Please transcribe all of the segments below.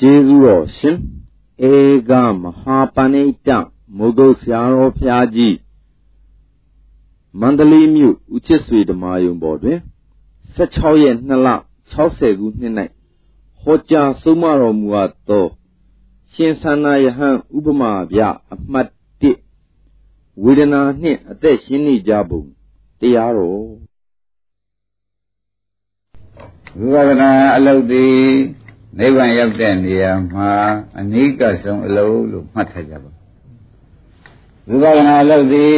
ကျေးဇူးတော်ရှင်ဧကမဟာပဏိတမုဒ္ဒဆရာတော်ဖျားကြီးမန္တလေးမြို့ဦးချစ်ဆွေဓမ္မယုံပေါ်တွင်16ရက်2လ60ခုနှစ်၌ဟောကြားဆုံးမတော်မူအပ်သောရှင်သန္နာယဟန်ဥပမာပြအမှတ်1ဝေဒနာနှင့်အသက်ရှင်နေကြပုံတရားတော်ဝိပဿနာအလုပ်ဒီ နိဗ္ဗာန်ရောက်တဲ့နေရာမှာအနိကဆုံးအလုပ်လို့မှတ်ထားကြပါဝိပဿနာအလုပ်ဒီ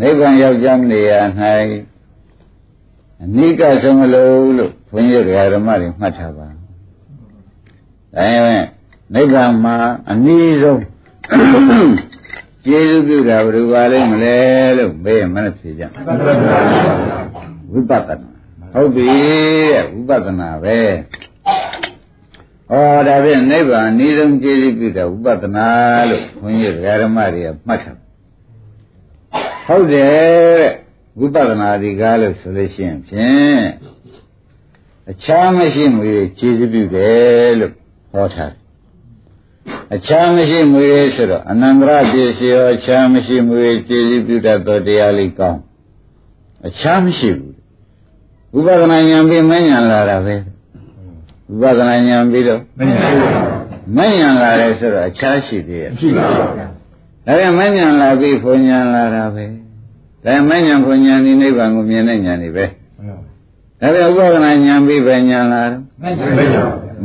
နိဗ္ဗာန်ရောက်ကြနေရာ၌အနိကဆုံးအလုပ်လို့ဘုန်းကြီးဓမ္မတွေမှတ်ထားပါဒါရင်နိဗ္ဗာန်မှာအနည်းဆုံးကျေးဇူးပြုတာဘယ်လိုပါလိမ့်မလဲလို့မေးရင်မနဲ့ဖြေကြဝိပဿနာဟုတ်ပြီတဲ့ဝိပဿနာပဲ ဩဒါဖြင့်နိဗ္ဗာန်အနည်းဆုံးကျေးဇူးပြုတာဝိပဿနာလို့ခွန်ကြီးဓမ္မတွေကမှတ်ထားဟုတ်တယ်ဝိပဿနာဒီကားလို့ဆိုလို့ရှိရင်ဖြင့်အခြားမရှိမွေကျေးဇူးပြုတယ်လို့ဟောထားအခြားမရှိမွေဆိုတော့အနန္တရပစ္စည်းရောအခြားမရှိမွေကျေးဇူးပြုတတ်သောတရားလေးကောင်းအခြားမရှိဘူးဝိပဿနာဉာဏ်ပြီးမဉဏ်လာတာပဲ ဝိပဿနာဉာဏ်ပြီးတော့မဉဏ်မဉဏ်လာတယ်ဆိုတော့အခြားရှိသေးရဲ့ရှိပါဘူးဒါပြန်မဉဏ်လာပြီးဘုံဉဏ်လာတာပဲဒါမဉဏ်ဘုံဉဏ်ဒီနိဗ္ဗာန်ကိုမြင်တဲ့ဉာဏ်တွေပဲဒါပြန်ဥပဒနာဉာဏ်ပြီးပဲဉာဏ်လာတော့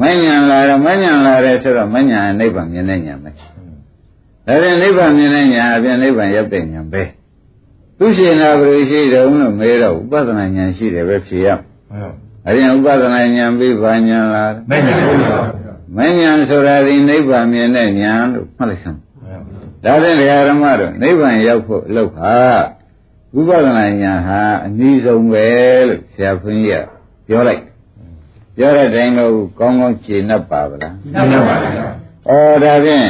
မဉဏ်လာတော့မဉဏ်လာတယ်ဆိုတော့မဉဏ်နိဗ္ဗာန်မြင်တဲ့ဉာဏ်ပဲဒါပြန်နိဗ္ဗာန်မြင်တဲ့ဉာဏ်အပြင်နိဗ္ဗာန်ရောက်တဲ့ဉာဏ်ပဲသူရှင်နာဘယ်လိုရှိတယ်လို့မေးတော့ဥပဒနာဉာဏ်ရှိတယ်ပဲဖြေရ အရင်ဥပဒနာဉာဏ်ပြီးဘာဉာဏ်လာမဉဏ်မဉဏ်ဆိုတာဒီနိဗ္ဗာန်မြင်တဲ့ဉာဏ်လို့မှတ်လိုက်စမ်းဒါဖြင့်ဓမ္မတို့နိဗ္ဗာန်ရောက်ဖို့အလုပ်ဟာဝိပဿနာဉာဏ်ဟာအနည်းဆုံးပဲလို့ဆရာဘုန်းကြီးကပြောလိုက်ပြောတဲ့တိုင်းကိုကောင်းကောင်းခြေနှပ်ပါဗလားနှပ်ပါပါဩဒါဖြင့်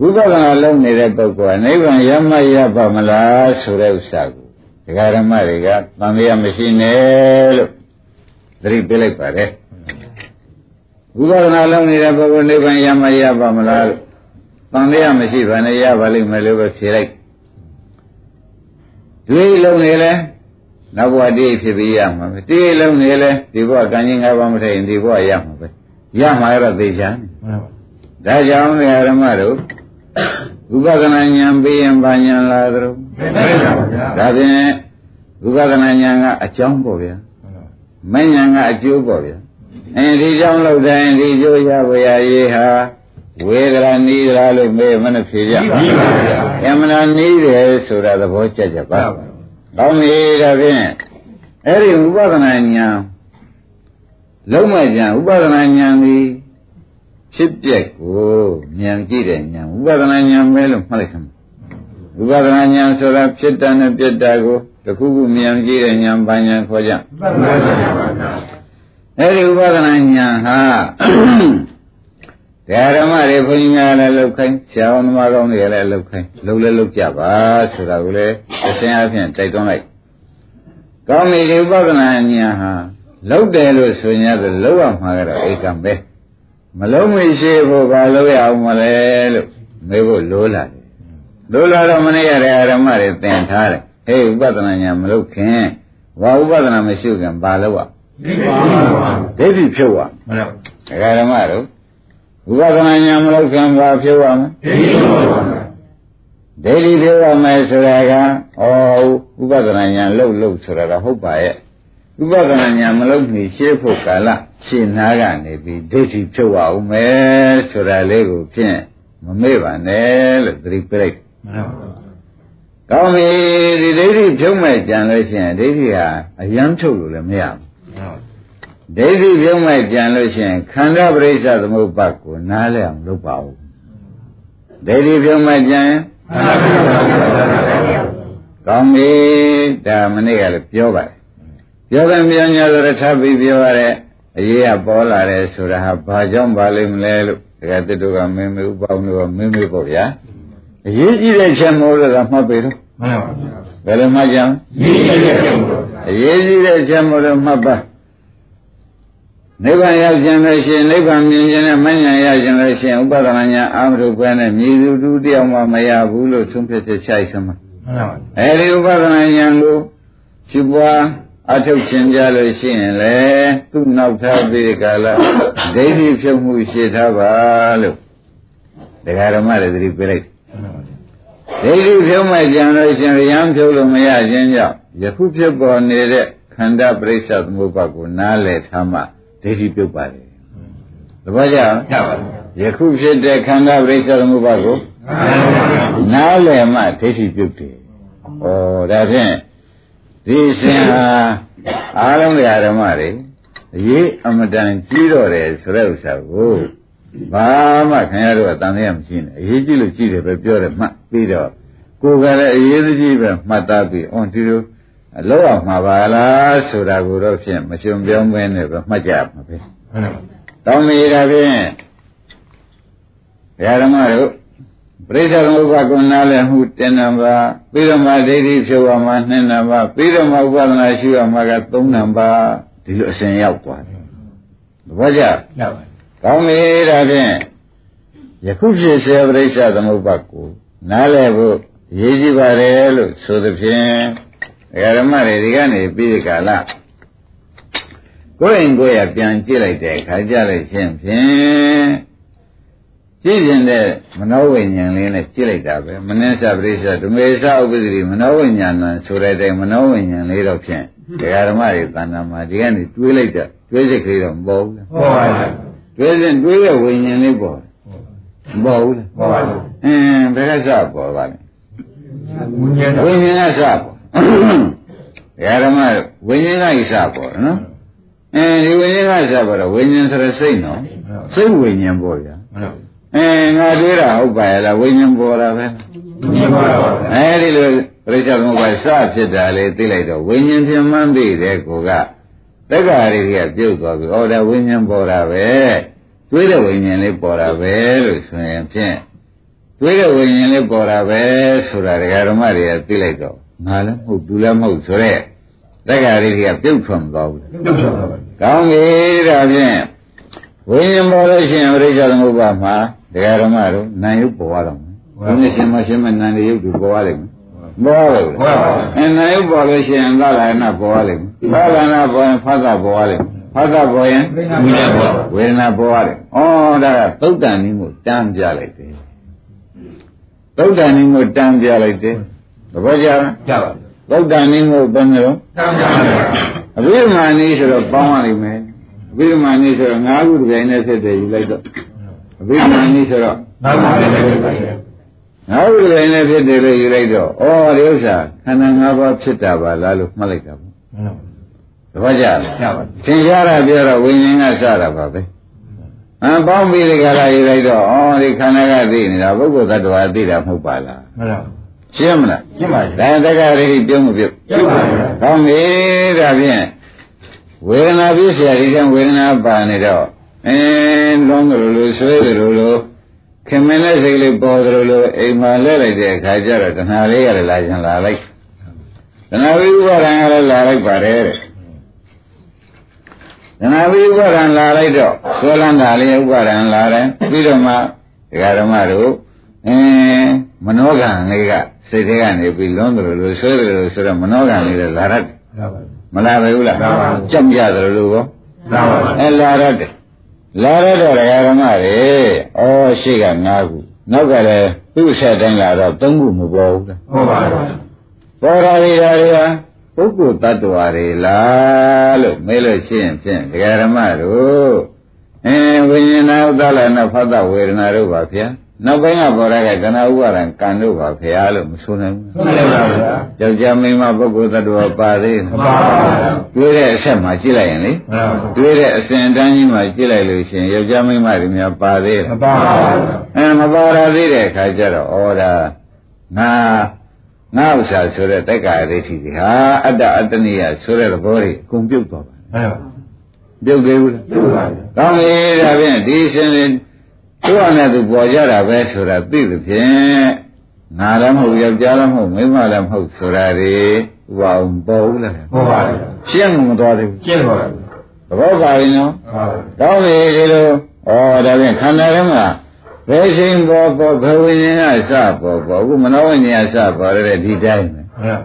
ဝိပဿနာလုပ်နေတဲ့ပုဂ္ဂိုလ်ကနိဗ္ဗာန်ရမရပါမလားဆိုတဲ့ဥစ္စာကိုဒကာဓမ္မတွေကသံဃာမရှိနဲ့လို့ သတိပေးလိုက်ပါတယ်ဝိပဿနာလုပ်နေတဲ့ပုဂ္ဂိုလ်နိဗ္ဗာန်ရမရပါမလားလို့သံဃာမရှိဘဲနဲ့ရပါလိမ့်မယ်လို့ပဲဖြေလိုက်ဒီလုံးနေလဲနောက်ဘဝတည်းဖြစ်ပြီးရမှာပဲဒီလုံးနေလဲဒီဘဝကံကြီး၅ပါးမထိုင်ဒီဘဝရမှာပဲရမှာရတော့သိချမ်းဒါကြောင့်ဓမ္မတို့ဥပဒနာဉာဏ်ပြီးရင်ဘာဉာဏ်လာသလဲဒါဖြင့်ဥပဒနာဉာဏ်ကအကြောင်းပေါ့ဗျာ မဉာဏ်ကအကျိုးပေါ့ဗျာအဲဒီကြောင့်လို့တိုင်းဒီကျိုးရပါရရေးဟာဝေဒရာနီးရာလို့မေးမနဲ့ဖြေကြပါဘူး။ယမနာနီးတယ်ဆိုတာသဘောကျကြပါ။ကောင်းပြီဒါဖြင့်အဲ့ဒီဥပဒနာဉာဏ်လုံးမဉာဏ်ဥပဒနာဉာဏ်ဒီဖြစ်ပျက်ကိုဉာဏ်ကြည့်တဲ့ဉာဏ်ဥပဒနာဉာဏ်ပဲလို့မှတ်လိုက်ခမ်း။ဥပဒနာဉာဏ်ဆိုတာဖြစ်တာနဲ့ပြက်တာကို တခုခုဉာဏ်ကြည့်တဲ့ဉာဏ်ဘာဉာဏ်ခေါ်ကြ။အဲ့ဒီဥပဒနာဉာဏ်ဟာဓမ္မတွေဘုန်းကြီးများလည်းလောက်ခိုင်းဆရာတော်သမားကောင်းတွေလည်းလောက်ခိုင်းလုံလည်းလောက်ကြပါဆိုတာကိုလည်းအစဉ်အဖြင့်တိုက်တွန်းလိုက်ကောင်းပြီဒီဥပဒနာညာဟာလောက်တယ်လို့ဆိုရင်တော့လောက်ရမှာကတော့ဧကံပဲမလုံးမရှိဖို့ဘာလို့ရအောင်မလဲလို့မေးဖို့လိုလာတယ်လိုလာတော့မနေ့ရတဲ့ဓမ္မတွေသင်ထားတယ် ဟေးဥပဒနာညာမလုပ်ခင်ဘာဥပဒနာမရှိခင်ဘာလို့ရဒိဋ္ဌိဖြုတ်ရမှန်ပါဓမ္မတို့ဝိပဿနာဉာဏ်မလို့ခံပါဖြုတ်ရမယ်ဒိဋ္ဌိဖြုတ်ရမယ်ဆိုတာကဩဝိပဿနာဉာဏ်လှုပ်လှုပ်ဆိုတာကဟုတ်ပါရဲ့ဝိပဿနာဉာဏ်မလို့နေရှင်းဖို့ကာလရှင်းနာကနေပြီးဒိဋ္ဌိဖြုတ်အောင်မယ်ဆိုတာလေးကိုဖြင့်မမေ့ပါနဲ့လို့သတိပေးလိုက်မှန်ပါပါ ကောင်းပြီဒီဒိဋ္ဌိဖြုတ်မဲ့ကြံလို့ရှိရင်ဒိဋ္ဌိဟာအယံထုတ်လို့လည်းမရဘူးဒိဋ္ဌိပြုံးမဲ့ပြန်လို့ရှိရင်ခန္ဓာပရိစ္ဆသမုပ္ပါကိုနားလည်အောင်လုပ်ပါဦးဒိဋ္ဌိပြုံးမဲ့ပြန်ကောင်းပြီဒါမနေ့ကလည်းပြောပါတယ်ပြောတယ်ပြောညာဆိုတော့ထပ်ပြီးပြောရတဲ့အရေးကပေါ်လာတယ်ဆိုတာဟာဘာကြောင့်ပါလိမ့်မလဲလို့တကယ်တတူကမင်းမေဥပေါင်းလို့မင်းမေပေါ့ဗျာ အရေးကြီးတဲ့ချက်မို့လို့ကမှတ်ပေတော့မှန်ပါဗျာဘယ်လိုမှကြံအရေးကြီးတဲ့ချက်မို့လို့မှတ်ပါနိဗ္ဗာန်ရောက်ခြင်းလို့ရှိရင်နိဗ္ဗာန်မြင်ခြင်းနဲ့မဉ္ဇဉ်ရခြင်းလို့ရှိရင်ဥပဒနာညာအာမရုပဲနဲ့မြည်သူတူတယောက်မှမရဘူးလို့သုံးဖြတ်ချက်ချိုက်စမ်းမှာအဲဒီဥပဒနာညာကိုရှိပွားအထုတ်ခြင်းကြလို့ရှိရင်လေသူ့နောက်ထားပြီးကာလဒိဋ္ဌိဖြုတ်မှုရှိထားပါလို့ဒကာဓမ္မတွေသတိပေးလိုက် ဒိဋ္ဌိဖြုတ်မှကြံလို့ရှိရင်ရံဖြုတ်လို့မရခြင်းကြောင့်ယခုဖြစ်ပေါ်နေတဲ့ခန္ဓာပရိစ္ဆသမုပ္ပါကိုနားလည်ထားမှဒိဋ္ဌိပြုတ်ပါတယ်သဘောကျယခုဖြစ်တဲ့ခန္ဓာပရိစ္ဆသမုပ္ပါကိုနားလည်မှဒိဋ္ဌိပြုတ်တယ်ဩဒါဖြင့်ဒီရှင်ဟာအားလုံးဓမ္မတွေအရေးအမတန်ကြီးတော့တယ်ဆိုတဲ့ဥစ္စာကို ဘာမှခင်ဗျားတို့ကတန်ရမရှိနဲ့အရေးကြီးလို့ကြီးတယ်ပဲပြောတယ်မှတ်ပြီးတော့ကိုယ်ကလည်းအရေးကြီးပဲမှတ်သားပြီးအော်ဒီလိုလောက်အောင်မှာပါလားဆိုတာကိုတော့ဖြင့်မရှင်ပြောင်းမဲနဲ့ပဲမှတ်ကြမှာပဲတောင်းမိတာဖြင့်ဓမ္မတို့ပရိစ္ဆေသမုပ္ပါကုနာလည်းမှုတင်နံပါပြီးတော့မှဒိဋ္ဌိဖြုတ်ရမှာ2နံပါပြီးတော့မှဥပဒနာရှိရမှာက3နံပါဒီလိုအစဉ်ရောက်သွားတယ်။ဘာကြ။ဟုတ်ပါဘူး။ ကောင်းပြီဒါဖြင့်ယခုဖြစ်စေပရိစ္ဆေသမုပ္ပါကိုနားလည်ဖို့ရေးကြည့်ပါတယ်လို့ဆိုသဖြင့်ဓမ္မတွေဒီကနေပြီးဒီကာလကိုယ်ရင်ကိုယ်ရပြန်ကြည့်လိုက်တဲ့အခါကြလိုက်ခြင်းဖြင့်ကြည့်ရင်တဲ့မနောဝိညာဉ်လေးနဲ့ကြည့်လိုက်တာပဲမနစ္စပရိစ္ဆဓမေသဥပ္ပဒိမနောဝိညာဏဆိုတဲ့တိုင်မနောဝိညာဉ်လေးတော့ဖြင့်ဒကာဓမ္မတွေတဏ္ဍာမှာဒီကနေတွေးလိုက်တော့တွေးစိတ်ကလေးတော့မပေါ်ဘူးလားပေါ်ပါဘူး တွေးစဉ်တွေးတဲ့ဝိညာဉ်လေးပေါ်မပေါ်ဘူးလားပေါ်ပါဘူးအင်းဘယ်ကစပေါ်ပါလဲဝိညာဉ်ဝိညာဉ်ကစပေါ်ဒကာဓမ္မဝိညာဉ်ကစပေါ်နော်အဲဒီဝိညာဉ်ကစပေါ်တော့ဝိညာဉ်ဆိုတဲ့စိတ်နော်စိတ်ဝိညာဉ်ပေါ်ဗျာအဲငါတွေးတာဟုတ်ပါရဲ့လားဝိညာဉ်ပေါ်တာပဲမြင်ပါပါအဲဒီလိုပရိစ္ဆေသမုပ္ပါစဖြစ်တာလေသိလိုက်တော့ဝိညာဉ်ဖြစ်မှန်းသိတဲ့ကိုက တက္ကရာတွေကပြုတ်သွားပြီဟောဒါဝိညာဉ်ပေါ်တာပဲတွေးတဲ့ဝိညာဉ်လေးပေါ်တာပဲလို့ဆိုရင်ဖြင့်တွေးတဲ့ဝိညာဉ်လေးပေါ်တာပဲဆိုတာဒကာဓမ္မတွေကသိလိုက်တော့ငါလည်းမဟုတ်သူလည်းမဟုတ်ဆိုတဲ့တက္ကရာတွေကပြုတ်ထွက်မသွားဘူးပြုတ်ထွက်ပါဘူးကောင်းပြီဒါဖြင့်ဝိညာဉ်ပေါ်လို့ရှိရင်ပရိစ္ဆေသမုပ္ပါမှာဒကာဓမ္မတို့နာယုတ်ပေါ်ရတော့မယ်ဘုရားရှင်မရှင်မနာယုတ်တွေပေါ်ရလိမ့်မယ်ပေါ်ရလို့အနာယုတ်ပေါ်လို့ရှိရင်သလနာပေါ်ရလိမ့်မယ် သလနာပေါ်ရင်ဖသပေါ်ရလိမ့်မယ်ဖသပေါ်ရင်ဝေဒနာပေါ်ရတယ်။ဩဒါကသုတ်တန်နည်းကိုတန်းပြလိုက်တယ်။သုတ်တန်နည်းကိုတန်းပြလိုက်တယ်။သဘောကျလား။ကျပါပြီ။သုတ်တန်နည်းကိုဘယ်လိုတန်းပြလိုက်။အဘိဓမ္မာနည်းဆိုတော့ပေါင်းရလိမ့်မယ်။အဘိဓမ္မာနည်းဆိုတော့ငါးခုတစ်ပြိုင်နဲ့ဖြစ်တယ်ယူလိုက်တော့အဘိဓမ္မာနည်းဆိုတော့ငါးခုတစ်ပြိုင်နဲ့ဖြစ်တယ်ငါးခုတစ်ပြိုင်နဲ့ဖြစ်တယ်လို့ယူလိုက်တော့ဩဒီဥစ္စာခန္ဓာ၅ပါးဖြစ်တာပါလားလို့မှတ်လိုက်တာပေါ့။ သဘောကျလား။ကျပါပြီ။သင်ရှားတာပြောတော့ဝိညာဉ်ကစတာပါပဲ။အပေါင်းပြီးဒီကလာယူလိုက်တော့ဩဒီခန္ဓာကသိနေတာပုဂ္ဂိုလ်သတ္တဝါသိတာမဟုတ်ပါလား။မှန်ပါရှင်းမလားရှင်းပါပြီဒါတက္ကရာတိပြုံးမပြုတ်ပြုတ်ပါပြီကောင်းပြီဒါဖြင့်ဝေဒနာပြည့်စရာဒီကံဝေဒနာပါနေတော့အင်းလုံးတယ်လို့ဆွဲတယ်လို့ခင်မင်းတဲ့စိတ်လေးပေါ်တယ်လို့အိမ်မှာလဲလိုက်တဲ့အခါကျတော့တဏှာလေးရလာခြင်းလာလိုက်တဏှာဝိဥပါဒံကလည်းလာလိုက်ပါတယ်တဲ့ တဏှာဝိဥပါဒံလာလိုက်တော့ဆွဲလန်းတာလေးဥပါဒံလာတယ်ပြီးတော့မှဒကာဓမ္မတို့အင်းမနောကံလေးကစိတ်ထဲကနေပြီးလွန်းတယ်လို့ဆွဲတယ်လို့ဆိုတော့မနောကံလေးလည်းလာရတယ်မလာပဲဘူးလားကြောက်ကြတယ်လို့ကောအဲလာရတယ်လာရတဲ့ဓမ္မတွေဩရှိက၅ခုနောက်ကလည်းသူ့ဆက်တိုင်းလာတော့၃ခုမပေါ်ဘူးလားဟုတ်ပါဘူးပေါ်လာရတာတွေဟာ ပုဂ္ဂိုလ်တ attva တွေလားလို့မေးလို့ရှိရင်ဖြင့်ဓမ္မတို့အင်းဝိညာဏဥဒ္ဒလနာဖတ်တဝေဒနာတို့ပါဗျာနောက်ပိုင်းကပေါ်ရတဲ့ကဏဥပါဒံကံတို့ပါဖရာလို့မဆိုနိုင်ဘူးဆိုနိုင်ပါဘူးဗျာယောက်ျားမိန်းမပုဂ္ဂိုလ်သတ္တဝါပါသေးမပါဘူးတွေးတဲ့အဆက်မှာကြည့်လိုက်ရင်လေတွေးတဲ့အစဉ်တန်းကြီးမှာကြည့်လိုက်လို့ရှိရင်ယောက်ျားမိန်းမတွေများပါသေးမပါဘူးအဲမပါရသေးတဲ့အခါကျတော့ဩဒါငါ ငါဥစ္စာဆိုတဲ့တက္ကရာဒိဋ္ဌိတွေဟာအတ္တအတ္တနိယဆိုတဲ့သဘောတွေအကုန်ပြုတ်သွားပါပြုတ်သေးဘူးလားပြုတ်ပါဘူးကောင်းပြီဒါဖြင့်ဒီရှင်သူ့အနဲ့သူပေါ်ကြတာပဲဆိုတာသိသဖြင့်ငါလည်းမဟုတ်ယောက်ျားလည်းမဟုတ်မိန်းမလည်းမဟုတ်ဆိုတာတွေဥပအောင်ပေါ်ဘူးလားပေါ်ပါဘူးရှင်းမသွားသေးဘူးရှင်းပါဘူးသဘောပါပြီနော်ဟုတ်ကောင်းပြီဒီလိုဩဒါဖြင့်ခန္ဓာထဲမှာ ဘယ်ချိန်ပေါ်ပေါ်ဘယ်ဝိညာဉ်ကစပေါ်ပေါ်အခုမနောဝိညာဉ်ကစပေါ်ရတဲ့ဒီတိုင်းပဲဟုတ်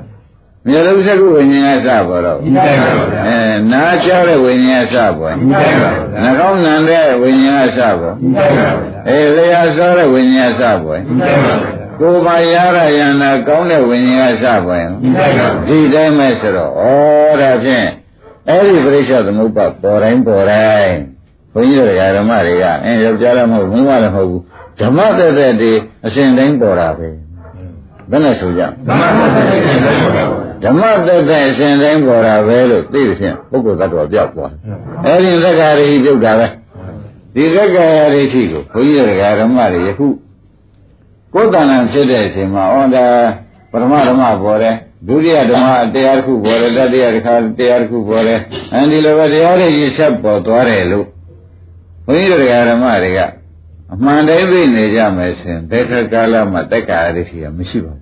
မြေလုံးစကုဝိညာဉ်ကစပေါ်တော့ဒီတိုင်းပါဗျာအဲနားချတဲ့ဝိညာဉ်ကစပေါ်ဒီတိုင်းပါဗျာနှာခေါင်းနံတဲ့ဝိညာဉ်ကစပေါ်ဒီတိုင်းပါဗျာအဲလျှာစောတဲ့ဝိညာဉ်ကစပေါ်ဒီတိုင်းပါဗျာကိုယ်ပါရရယန္တာကောင်းတဲ့ဝိညာဉ်ကစပေါ်ရင်ဒီတိုင်းပါဗျာဒီတိုင်းပဲဆိုတော့ဩဒါဖြင့်အဲ့ဒီပရိစ္ဆေသမုပ္ပါပေါ်တိုင်းပေါ်တိုင်းဘု န်းကြီးတို့ဓမ္မတွေကအင်းယောက်ျားလည်းမဟုတ်ဘူးမိန်းမလည်းမဟုတ်ဘူးဓမ္မသက်သက်ဒီအစဉ်တိုင်းပေါ်တာပဲဘယ်နဲ့ဆိုကြဓမ္မသစ္စာကိုသိတယ်ပါဓမ္မသက်သက်အစဉ်တိုင်းပေါ်တာပဲလို့သိတဲ့ဖြင့်ပုဂ္ဂိုလ်သတ္တဝါပြောက်သွားအဲ့ဒီသက္ကာရိပြုတ်တာပဲဒီသက္ကာရိရှိကိုဘုန်းကြီးတို့ဓမ္မတွေယခုကိုယ်တဏ္ဍာဖြစ်တဲ့အချိန်မှာဩဒါပရမဓမ္မပေါ်တယ်ဒုတိယဓမ္မတရားတစ်ခုပေါ်တယ်တတိယတစ်ခါတရားတစ်ခုပေါ်တယ်အဲဒီလိုပဲတရားတွေကြီးဆက်ပေါ်သွားတယ်လို့ ဘုန်းကြီးတို့ဓမ္မတွေကအမှန်တိုင်းသိနေကြမယ်ဆိုရင်ဘယ်ခါကာလမှာတက္ကာရိရှိရမရှိပါ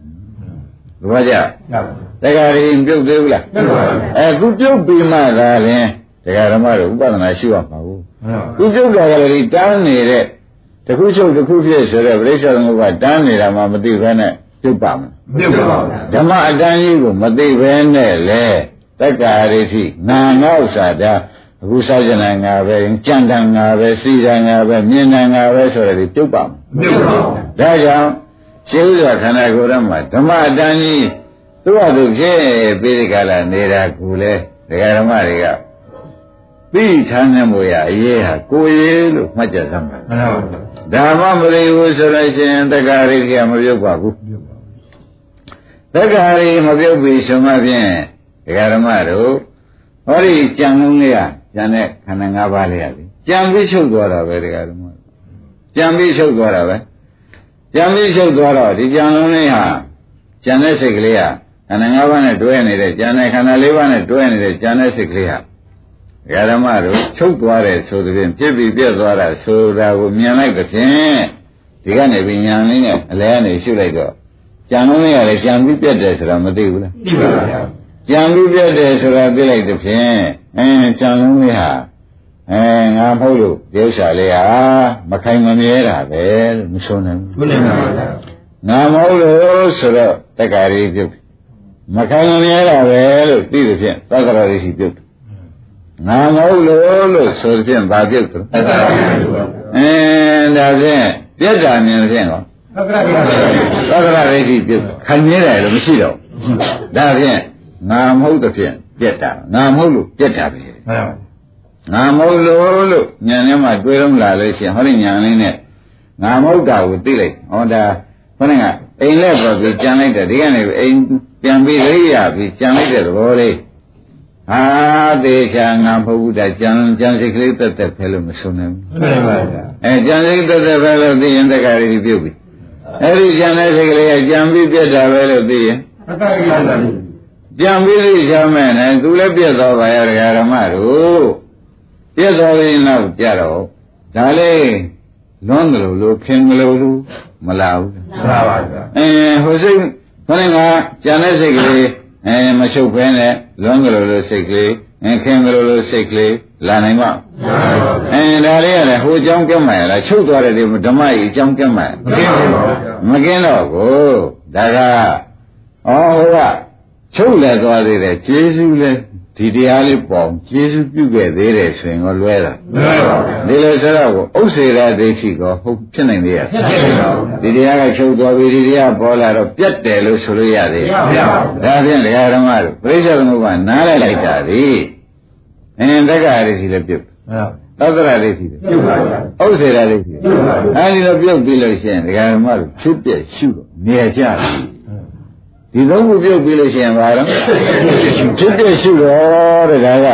ဘူးဘုရားကြဟုတ်တက္ကာရိပြုတ်သေးဘူးလားပြုတ်ပါဘူးအဲသူပြုတ်ပြီးမှသာလင်တရားဓမ္မတို့ဥပဒနာရှိရမှာဘူးဟုတ်သူပြုတ်တာကလေးတန်းနေတဲ့တစ်ခုချုပ်တစ်ခုဖြစ်ဆိုတဲ့ပြိဿသမုပ္ပါတန်းနေတာမှမသိဘဲနဲ့ပြုတ်ပါမယ်ပြုတ်ပါဘူးဓမ္မအတန်းကြီးကိုမသိဘဲနဲ့လေတက္ကာရိတိနာငေါ့စာတာ အခုစောကျင်နာငါပဲကြံတန်ငါပဲစီတန်ငါပဲမြင်တန်ငါပဲဆိုတဲ့ဒီပြုတ်ပါမယ်ပြုတ်ပါဘူးဒါကြောင့်ရှင်းဥစွာခန္ဓာကိုယ်ရမှာဓမ္မအတန်းကြီးသူ့ဟာသူဖြစ်ပြီးဒီကလာနေတာကူလေဒကာဓမ္မတွေကသိထားနေမို့ရအရေးဟာကိုယ်ရေးလို့မှတ်ကြစမ်းပါမှန်ပါဘူးဒါမှမလေးဘူးဆိုလို့ရှိရင်တက္ကရာရိကမပြုတ်ပါဘူးပြုတ်ပါဘူးတက္ကရာရိမပြုတ်ပြီဆိုမှဖြင့်ဒကာဓမ္မတို့ဟောဒီကြံလုံးလေးက ကြံတဲ့ခန္ဓာ၅ပါးလေးရပြီကြံပြီးချုပ်သွားတာပဲဒကာဓမ္မကြံပြီးချုပ်သွားတာပဲကြံပြီးချုပ်သွားတော့ဒီကြံလုံးလေးဟာကြံတဲ့စိတ်ကလေးဟာခန္ဓာ၅ပါးနဲ့တွဲနေတဲ့ကြံတဲ့ခန္ဓာ၄ပါးနဲ့တွဲနေတဲ့ကြံတဲ့စိတ်ကလေးဟာဒကာဓမ္မတို့ချုပ်သွားတယ်ဆိုတဲ့ဖြင့်ဖြစ်ပြီးပြတ်သွားတာဆိုတာကိုမြင်လိုက်တဲ့ဖြင့်ဒီကနေပြီးညာလေးနဲ့အလဲကနေရှုလိုက်တော့ကြံလုံးလေးကလည်းကြံပြီးပြတ်တယ်ဆိုတာမသိဘူးလားသိပါဗျာ ကြံပြီးပြတ်တယ်ဆိုတာသိလိုက်တဲ့ဖြင့်အင်းကြံလုံးလေးဟာအဲငါမဟုတ်လို့ဒီဥစ္စာလေးဟာမခိုင်မမြဲတာပဲလို့မဆိုနိုင်ဘူးဘုနေပါဗျာငါမဟုတ်လို့ဆိုတော့တက္ကာရီပြုတ်မခိုင်မမြဲတာပဲလို့သိတဲ့ဖြင့်သက္ကရာရီရှိပြုတ်ငါမဟုတ်လို့လို့ဆိုတဲ့ဖြင့်ဘာပြုတ်တယ်သက္ကရာပြုတ်ပါအင်းဒါဖြင့်ပြတ်တာမြင်ဖြင့်ကောသက္ကရာပြုတ်သက္ကရာရိရှိပြုတ်ခိုင်မြဲတယ်လို့မရှိတော့ဘူးဒါဖြင့် ငါမဟုတ်တဲ့ဖြင့်ပြတ်တာငါမဟုတ်လို့ပြတ်တာပဲမှန်ပါဘူးငါမဟုတ်လို့လို့ညံထဲမှာတွေးလုံးလာလို့ရှိရင်ဟောဒီညံလေးနဲ့ငါမဟုတ်တာကိုသိလိုက်ဟောဒါခொနကအိမ်လက်ပေါ်ပြီးကြံလိုက်တယ်ဒီကနေအိမ်ပြန်ပြီးရိရပြီးကြံလိုက်တဲ့သဘောလေးဟာတေချာငါမဟုတ်ဘူးဒါကြံကြံစိတ်ကလေးတက်တက်ဖဲလို့မဆုံးနိုင်ဘူးဘုနေပါဗျာအဲကြံစိတ်တက်တက်ပဲလို့သိရင်တက္ကရာကြီးပြုတ်ပြီအဲဒီကြံတဲ့စိတ်ကလေးကကြံပြီးပြတ်တာပဲလို့သိရင်သက္ကရာ ပြုတ်ကြံပြီးသိချမဲ့နဲ့သူလည်းပြတ်သွားပါရဲ့ဓမ္မတို့ပြတ်သွားပြီးနောက်ကြတော့ဒါလေးလွန်းတယ်လို့လို့ခင်တယ်လို့လို့မလာဘူးမှန်ပါဗျာအဲဟိုစိတ်ခဏကကြံတဲ့စိတ်ကလေးအဲမချုပ်ဖဲနဲ့လွန်းတယ်လို့လို့စိတ်ကလေးအဲခင်တယ်လို့လို့စိတ်ကလေးလာနိုင်ပါမှန်ပါဗျာအဲဒါလေးရတယ်ဟိုအကြောင်းကဲမှရလားချုပ်သွားတယ်ဒီဓမ္မကြီးအကြောင်းကဲမှရမကင်းပါဘူးဗျာမကင်းတော့ကိုဒါကဩဟိုက ချုပ်လဲသွားသေးတယ်ကျေးဇူးလဲဒီတရားလေးပေါ့ကျေးဇူးပြုခဲ့သေးတယ်ဆိုရင်ก็လွဲတာမှန်ပါဗျာဒီလိုဆိုတော့ဥစ္စေရဒိဋ္ဌိကောဟုတ်ဖြစ်နိုင်သေးရဲ့ဖြစ်နေပါဘူးဒီတရားကချုပ်သွားပြီဒီတရားပေါ်လာတော့ပြတ်တယ်လို့ဆိုလို့ရသေးတယ်ဗျာဒါဖြင့်တရားဓမ္မတို့ပြိဿသမုပ္ပါနားလိုက်လိုက်တာဒီအင်းတက္ကရာဒိဋ္ဌိလည်းပြုတ်မှန်ပါသတ္တရာဒိဋ္ဌိလည်းပြုတ်ပါဗျာဥစ္စေရဒိဋ္ဌိပြုတ်ပါဗျာအဲဒီတော့ပြုတ်ပြီးလို့ရှိရင်ဒကာဓမ္မတို့ဖြစ်ပြက်ရှုတော့မြဲကြတယ် ဒီသုံးခုပြုတ်ပြီးလို့ရှိရင်ဘာလို့ဖြစ်ပြက်ရှုတော့တဲ့ဒါက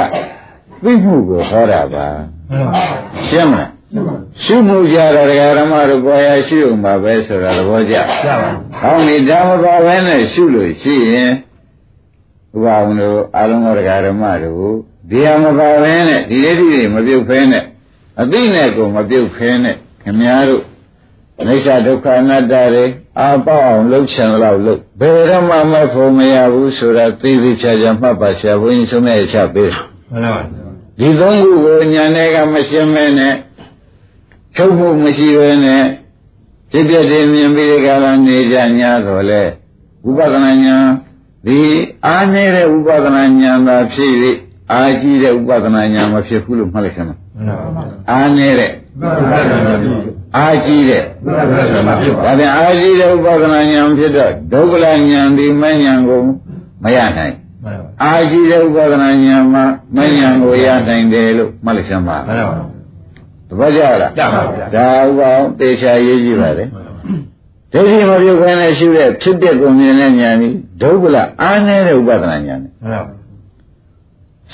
သိမှုကိုဟောတာပါမှန်ပါရှင်းမလားရှုမှုကြတော့ဒကာဓမ္မတို့ပေါ်ရရှုအောင်ပါပဲဆိုတာသဘောကျကျပါဘူးဟောဒီဓမ္မပါပဲနဲ့ရှုလို့ရှိရင်ဥပအောင်တို့အာလုံးသောဒကာဓမ္မတို့ဒီဟာမပါပဲနဲ့ဒီလေးတွေမပြုတ်ဖဲနဲ့အသိနဲ့ကိုမပြုတ်ဖဲနဲ့ခင်များတို့အိစ္ဆဒုက္ခအနတ္တတွေ အာပေါအောင်လှုပ်ချင်တော့လှုပ်ဘယ်တော့မှမဖို့မရဘူးဆိုတာသိသိချာချာမှတ်ပါဆရာဘုန်းကြီးဆုံးမဲ့ချပေးမှန်ပါဗျာဒီသုံးခုကိုညာနဲ့ကမရှင်းမဲနဲ့ချုပ်ဖို့မရှိဘဲနဲ့ဖြစ်ဖြစ်တည်မြင်ပြီးဒီကလာနေကြညာတော့လေဝိပဿနာညာဒီအားနေတဲ့ဝိပဿနာညာသာဖြစ်၍အားကြီးတဲ့ဝိပဿနာညာမဖြစ်ဘူးလို့မှတ်လိုက်စမ်းပါအားနေတဲ့ အားကြီးတဲ့ဒါပြန်အားကြီးတဲ့ဥပဒနာဉာဏ်ဖြစ်တော့ဒုက္ခလဉာဏ်ဒီမဉဏ်ကိုမရနိုင်အာရှိတဲ့ဥပဒနာဉာဏ်မှာမဉဏ်ကိုရနိုင်တယ်လို့မှတ်လိုက်စမ်းပါသဘောကျလားကျပါဗျာဒါဥပအောင်တေချာရေးကြည့်ပါလေဒိဋ္ဌိမပြုတ်ခွင့်နဲ့ရှုတဲ့ဖြစ်တဲ့ကုန်မြင်တဲ့ဉာဏ်ဒီဒုက္ခလအားနေတဲ့ဥပဒနာဉာဏ်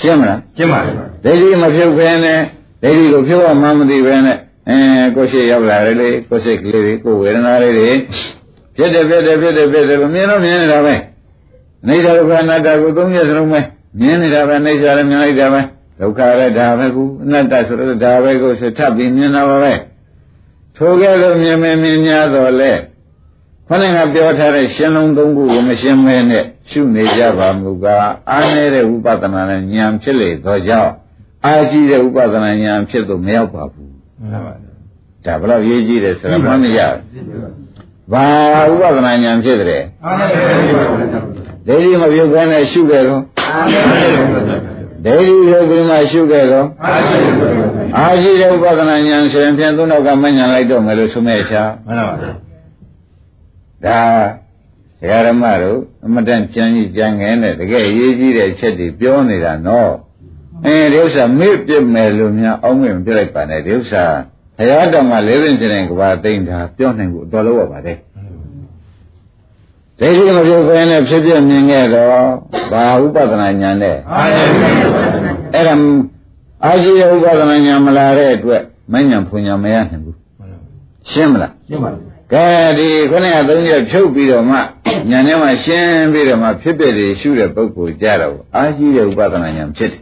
ရှင်းမလားရှင်းပါပြီဒိဋ္ဌိမပြုတ်ခွင့်နဲ့ဒိဋ္ဌိကိုဖြုတ်အောင်မှမသိပဲနဲ့ အဲကိုယ်ရှိရောက်လာတယ်လေကိုယ်စိတ်ကလေးတွေကိုယ်ဝေဒနာလေးတွေဖြစ်တယ်ဖြစ်တယ်ဖြစ်တယ်ဖြစ်တယ်မြင်တော့မြင်နေတာပဲအိဋ္ဌဒုက္ခအနတ္တကိုသုံးရက်စလုံးပဲမြင်နေတာပဲအိဋ္ဌလည်းမြင်လိုက်တာပဲဒုက္ခလည်းဒါပဲကူအနတ္တဆိုတော့ဒါပဲကိုဆက်ထပ်ပြီးမြင်တာပါပဲထိုကဲ့သို့မြင်မမြင်များတော့လေခொနကပြောထားတဲ့ရှင်းလုံးသုံးခုကိုမရှင်းမဲနဲ့ရှုနေကြပါမူကားအားနေတဲ့ဥပဒနာနဲ့ဉာဏ်ဖြစ်လေသောကြောင့်အားရှိတဲ့ဥပဒနာဉာဏ်ဖြစ်တော့မရောက်ပါဘူးမှန်ပါပါ ဒါဘလို့ရေးကြည့်တယ်ဆိုတော့မှမရဘာဥပဒနာဉာဏ်ဖြစ်တယ်ဒိဋ္ဌိမပြုတ်ခိုင်းနဲ့ရှုခဲ့တော့ဒိဋ္ဌိပြုတ်ပြီးမှရှုခဲ့တော့အာရှိတဲ့ဥပဒနာဉာဏ်ဆိုရင်ပြန်သုံးတော့ကမဉဏ်လိုက်တော့မယ်လို့ဆိုမဲ့ချာမှန်ပါပါဒါဒကာရမတို့အမတန်ကြံကြီးကြံငယ်နဲ့တကယ်ရေးကြည့်တဲ့အချက်တွေပြောနေတာနော် အဲဒီဥစ္စာမေ့ပြစ်မယ်လို့များအောင်းမြင်ပြလိုက်ပါနဲ့ဒီဥစ္စာဘုရားတော်မှာလေးပင်စင်ကဘာသိမ့်တာပြောနိုင်ဖို့တော်လို့ရပါတယ်ဒိဋ္ဌိမပြုတ်ဘဲနဲ့ဖြစ်ဖြစ်မြင်ခဲ့တော့ဘာဥပဒနာညာနဲ့အဲ့ဒါအာရှိရဥပဒနာညာမလာတဲ့အတွက်မဉ္ဇဉ်ဖွညာမရနိုင်ဘူးရှင်းမလားရှင်းပါပြီကဲဒီခုနကသုံးချက်ဖြုတ်ပြီးတော့မှညာထဲမှာရှင်းပြီးတော့မှဖြစ်ဖြစ်တွေရှုတဲ့ပုဂ္ဂိုလ်ကြတော့အာရှိရဥပဒနာညာဖြစ်တယ်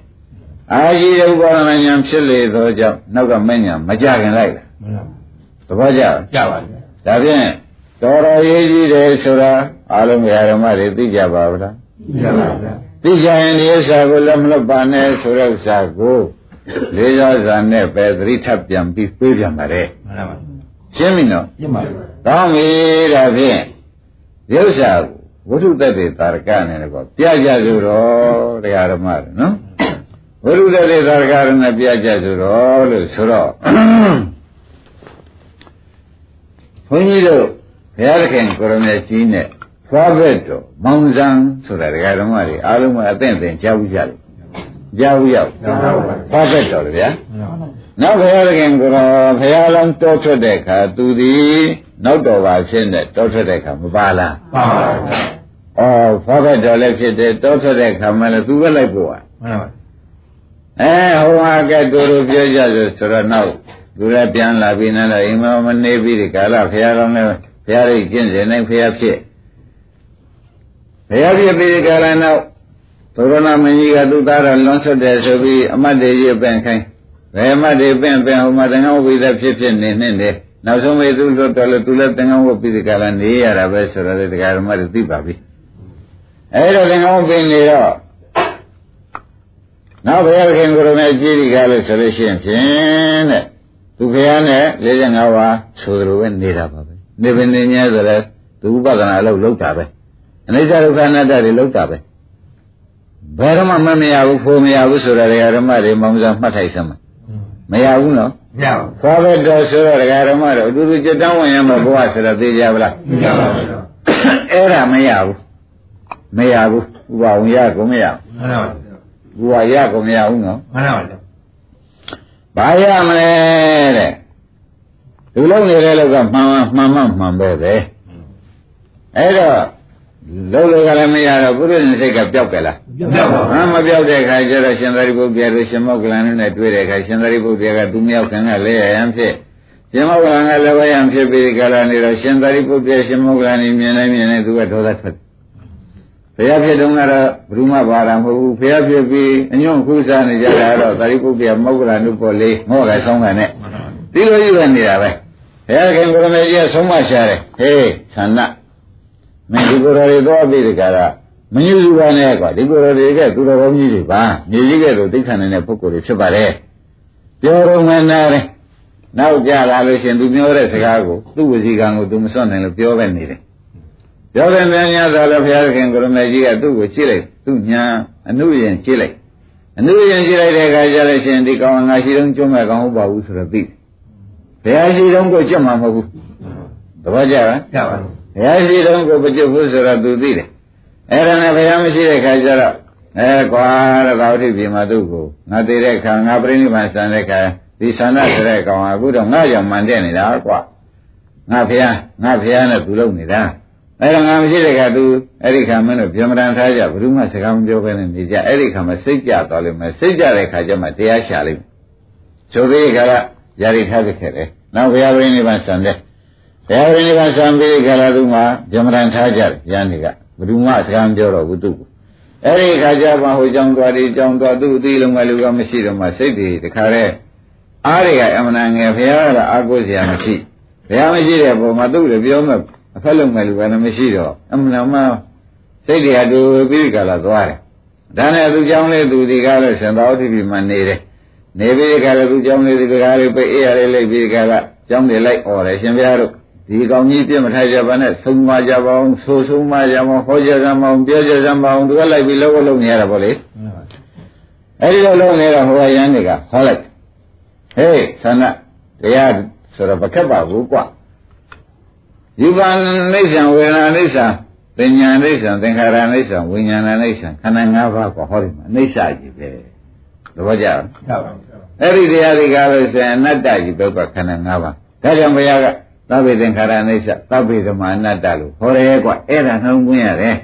အာရှိဥပါဒနာဉာဏ်ဖြစ်လေသောကြောင့်နောက်ကမဉာဏ်မကြခင်လိုက်လားသဘောကျကြပါပြီဒါဖြင့်တော်တော်ရေးကြည့်တယ်ဆိုတာအားလုံးဓမ္မတွေသိကြပါဗလားသိကြပါဗျာသိကြရင်ဒီဥစ္စာကိုလည်းမလွတ်ပါနဲ့ဆိုတဲ့ဥစ္စာကိုလေးစားစွာနဲ့ပဲသတိထပ်ပြန်ပြီးပြေးပြန်ပါတယ်မှန်ပါပါရှင်းပြီနော်ရှင်းပါပြီကောင်းပြီဒါဖြင့်ဒီဥစ္စာဝိထုတ္တတွေတာရကနဲ့တော့ပြကြဆိုတော့တရားဓမ္မတွေနော် ဘုရုဒ္ဓတေသာရကရဏပြကြဆိုတော့လို့ဆိုတော့ဘုန်းကြီးတို့ဘုရားသခင်ကိုရမေကြီးနဲ့သွားဘက်တော်မောင်ဇံဆိုတာဒကာတော်မတွေအားလုံးကအသင့်အသင့်ကြားဘူးကြတယ်ကြားဘူးရောက်သွားဘက်တော်လေဗျာနောက်ဘုရားသခင်ကိုရောဘုရားလုံးတောထွက်တဲ့အခါသူသည်နောက်တော်ပါဖြစ်နေတောထွက်တဲ့အခါမပါလားပါပါဗျာအော်သွားဘက်တော်လည်းဖြစ်တယ်တောထွက်တဲ့အခါမှလည်းသူပဲလိုက်ပို့อ่ะမှန်ပါ အဲဟိုဟာကတူတူပြောကြဆိုဆိုတော့နောက်သူလည်းပြန်လာပြီးနေတော့အိမ်မမနေပြီးဒီကာလဖရာတော်လည်းဖရာရိတ်ကျင့်စဉ်နဲ့ဖရာဖြစ်ဖရာဖြစ်ပြီးဒီကာလနောက်ဘုရားနာမင်းကြီးကသူ့သားတော်လွန်ဆွတ်တယ်ဆိုပြီးအမတ်တွေရပင့်ခိုင်းဘယ်အမတ်တွေပင့်ပင့်ဟိုမှာသင်္ကန်းဝိသဖြစ်ဖြစ်နေနေတယ်နောက်ဆုံးမေသူလွတ်တော်လို့သူလည်းသင်္ကန်းဝတ်ပြီးဒီကာလနေရတာပဲဆိုတော့ဒီကာရမတွေသိပါပြီအဲဒါသင်္ကန်းဝတ်ပြီးနေတော့ နောက်ဘုရားခင်ကိုရမေကြီးဒီကားလို့ဆိုလို့ရှိရင်ဖြင့်တဲ့သူဘုရားနဲ့45ပါးဆိုလိုပဲနေတာပါပဲနေပင်နေညဲဆိုလဲသူဥပဒနာအလုပ်လုပ်တာပဲအနိစ္စဒုက္ခအနတ္တတွေလုပ်တာပဲဘယ်တော့မှမမရဘူးဖို့မရဘူးဆိုတာဓမ္မတွေမောင်စားမှတ်ထိုက်စမ်းမရဘူးနော်မရဘူးဘာပဲတော်ဆိုတော့ဓမ္မတွေအတူတူကြက်တောင်းဝင်ရမှာဘဝဆိုတော့သိကြပါလားမရပါဘူးအဲ့ဒါမရဘူးမရဘူးဥပဝံရကုန်မရဘူးမှန်ပါပါ ကိုယ်ကရကုန်မရဘူးနော်မှန်ပါဗျာဘာရမလဲတဲ့သူလုံးနေတဲ့လောက်ကမှန်မှန်မှန်မှန်ပဲပဲအဲ့တော့လုံးလို့ကလည်းမရတော့ပုရိသေစိတ်ကပျောက်ကြလားပျောက်ပါဘူးမပျောက်တဲ့ခါကျတော့ရှင်သာရိပုတ္တရာတို့ရှင်မောက္ကလန်နဲ့တွေ့တဲ့ခါရှင်သာရိပုတ္တရာကသူမြောက်ခံကလည်းရံဖြစ်ရှင်မောက္ကလန်ကလည်းဝရံဖြစ်ပြီးကြလာနေတော့ရှင်သာရိပုတ္တရာရှင်မောက္ကလန်မြင်နေမြင်နေသူကဒေါသထွက် ဘုရားဖြစ်တုန်းကတော့ဘုရုမဘာသာမဟုတ်ဘူးဘုရားဖြစ်ပြီးအညွန့်ခုစားနေကြတာတော့သာရိပုတ္တရာမောက္ကလနုပေါ်လေးငေါ့ကဆောင်းကန်နဲ့ဒီလိုကြီးပဲနေတာပဲဘုရားခင်ကိုရမေကြီးကဆုံးမရှာတယ်ဟေးသန္နမင်းဒီကိုယ်တော်တွေတော့ပြီးဒီကရာမညူစုပါနဲ့ကွာဒီကိုယ်တော်တွေကသူတော်ကောင်းကြီးတွေပါမြေကြီးကဲ့သို့သိခံနိုင်တဲ့ပုဂ္ဂိုလ်တွေဖြစ်ပါတယ်ပြောတော့မှနားတယ်နောက်ကြလာလို့ရှင်သူပြောတဲ့စကားကိုသူ့ဝစီကံကိုသူမစွန့်နိုင်လို့ပြောပဲနေတယ် ပြောတဲ့ဉာဏ်ညာသာလည်းဘုရားခင်ကိုရမေကြီးကသူ့ကိုကြည့်လိုက်သူ့ညာအနုရင်ကြည့်လိုက်အနုရင်ကြည့်လိုက်တဲ့အခါကျလို့ရှင်ဒီကောင်ငါရှိတော့ကျွမ်းမဲ့ကောင်ဟုတ်ပါဘူးဆိုတော့သိဘုရားရှိတော့ကိုကြွမှာမဟုတ်ဘူးသဘောကျလားကြပါဘူးဘုရားရှိတော့ကိုမကြွဘူးဆိုတော့သူသိတယ်အဲ့ဒါနဲ့ဘုရားမရှိတဲ့ခါကျတော့အဲကွာတဲ့ဘာဝတိပြေမှာသူ့ကိုငါသေးတဲ့ခါငါပြိဋိဘံဆန်တဲ့ခါဒီဆန္ဒဆိုတဲ့ကောင်ကအခုတော့ငါကြောင့်မှန်တဲ့နေတာကွာငါဖះငါဖះနဲ့သူလုံနေတာ အဲ့ဒါငါမရှိတဲ့ခါသူအဲ့ဒီခါမင်းတို့ဗျမရန်ထားကြဘယ်သူမှစကားမပြောဘဲနဲ့နေကြအဲ့ဒီခါမှာစိတ်ကြသွားလိမ့်မယ်စိတ်ကြတဲ့ခါကျမှတရားရှာလိမ့်မယ်ဆိုပြီးခါကယာရိထားခဲ့တယ်နောက်ဘုရားပြိဋိဘံဆန်တဲ့ဘုရားပြိဋိဘံဆန်ပြီးခါလာသူမှဗျမရန်ထားကြတယ်ရန်တွေကဘယ်သူမှစကားမပြောတော့ဘူးသူ့ကိုအဲ့ဒီခါကျမှဟိုကြောင်သွားဒီကြောင်သွားသူ့အသိလုံးကလူကမရှိတော့မှစိတ်တွေတခါတည်းအားတွေကအမှန်တန်ငယ်ဘုရားကအားကိုးစရာမရှိဘုရားမရှိတဲ့ပုံမှာသူ့လည်းပြောမဲ့ အဖက်လုံးမဲ့လူကလည်းမရှိတော့အမှန်တန်မှစိတ်တွေကတူပြီးကြလာသွားတယ်ဒါနဲ့သူကြောင်းလေးသူဒီကားလို့ရှင်တော်တိပိမှနေတယ်နေပြီးကြလည်းသူကြောင်းလေးဒီကားလေးပိတ်အေးရလေးလိုက်ပြီးကြကကြောင်းတွေလိုက်អော်တယ်ရှင်ဘုရားတို့ဒီကောင်ကြီးပြစ်မထိုက်ကြပါနဲ့ဆုံးမကြပါအောင်ဆိုဆုံးမကြပါအောင်ဟောကြစမ်းပါအောင်ပြောကြစမ်းပါအောင်သူကလိုက်ပြီးလုံးဝလုံးနေရတာပေါ့လေအဲဒီလိုလုံးနေတော့ဟိုအရန်တွေကဟောလိုက်ဟေးသန္နတရားဆိုတော့မခက်ပါဘူးကွ ယူပန်အိဋ္ဌံဝေဒနာအိဋ္ဌံပညာအိဋ္ဌံသင်္ခါရအိဋ္ဌံဝိညာဏအိဋ္ဌံခန္ဓာ၅ပါးကဟောဒီမှာအိဋ္ဌကြီးပဲသဘောကျလားကြပါဘူးအဲ့ဒီတရားတွေကလို့ဆိုရင်အနတ္တကြီးဘက်ကခန္ဓာ၅ပါးဒါကြောင့်ဘုရားကသဗ္ဗေသင်္ခါရအိဋ္ဌသဗ္ဗေဓမ္မအနတ္တလို့ဟောရဲကွအဲ့ဒါနှုံးပွင့်ရတယ်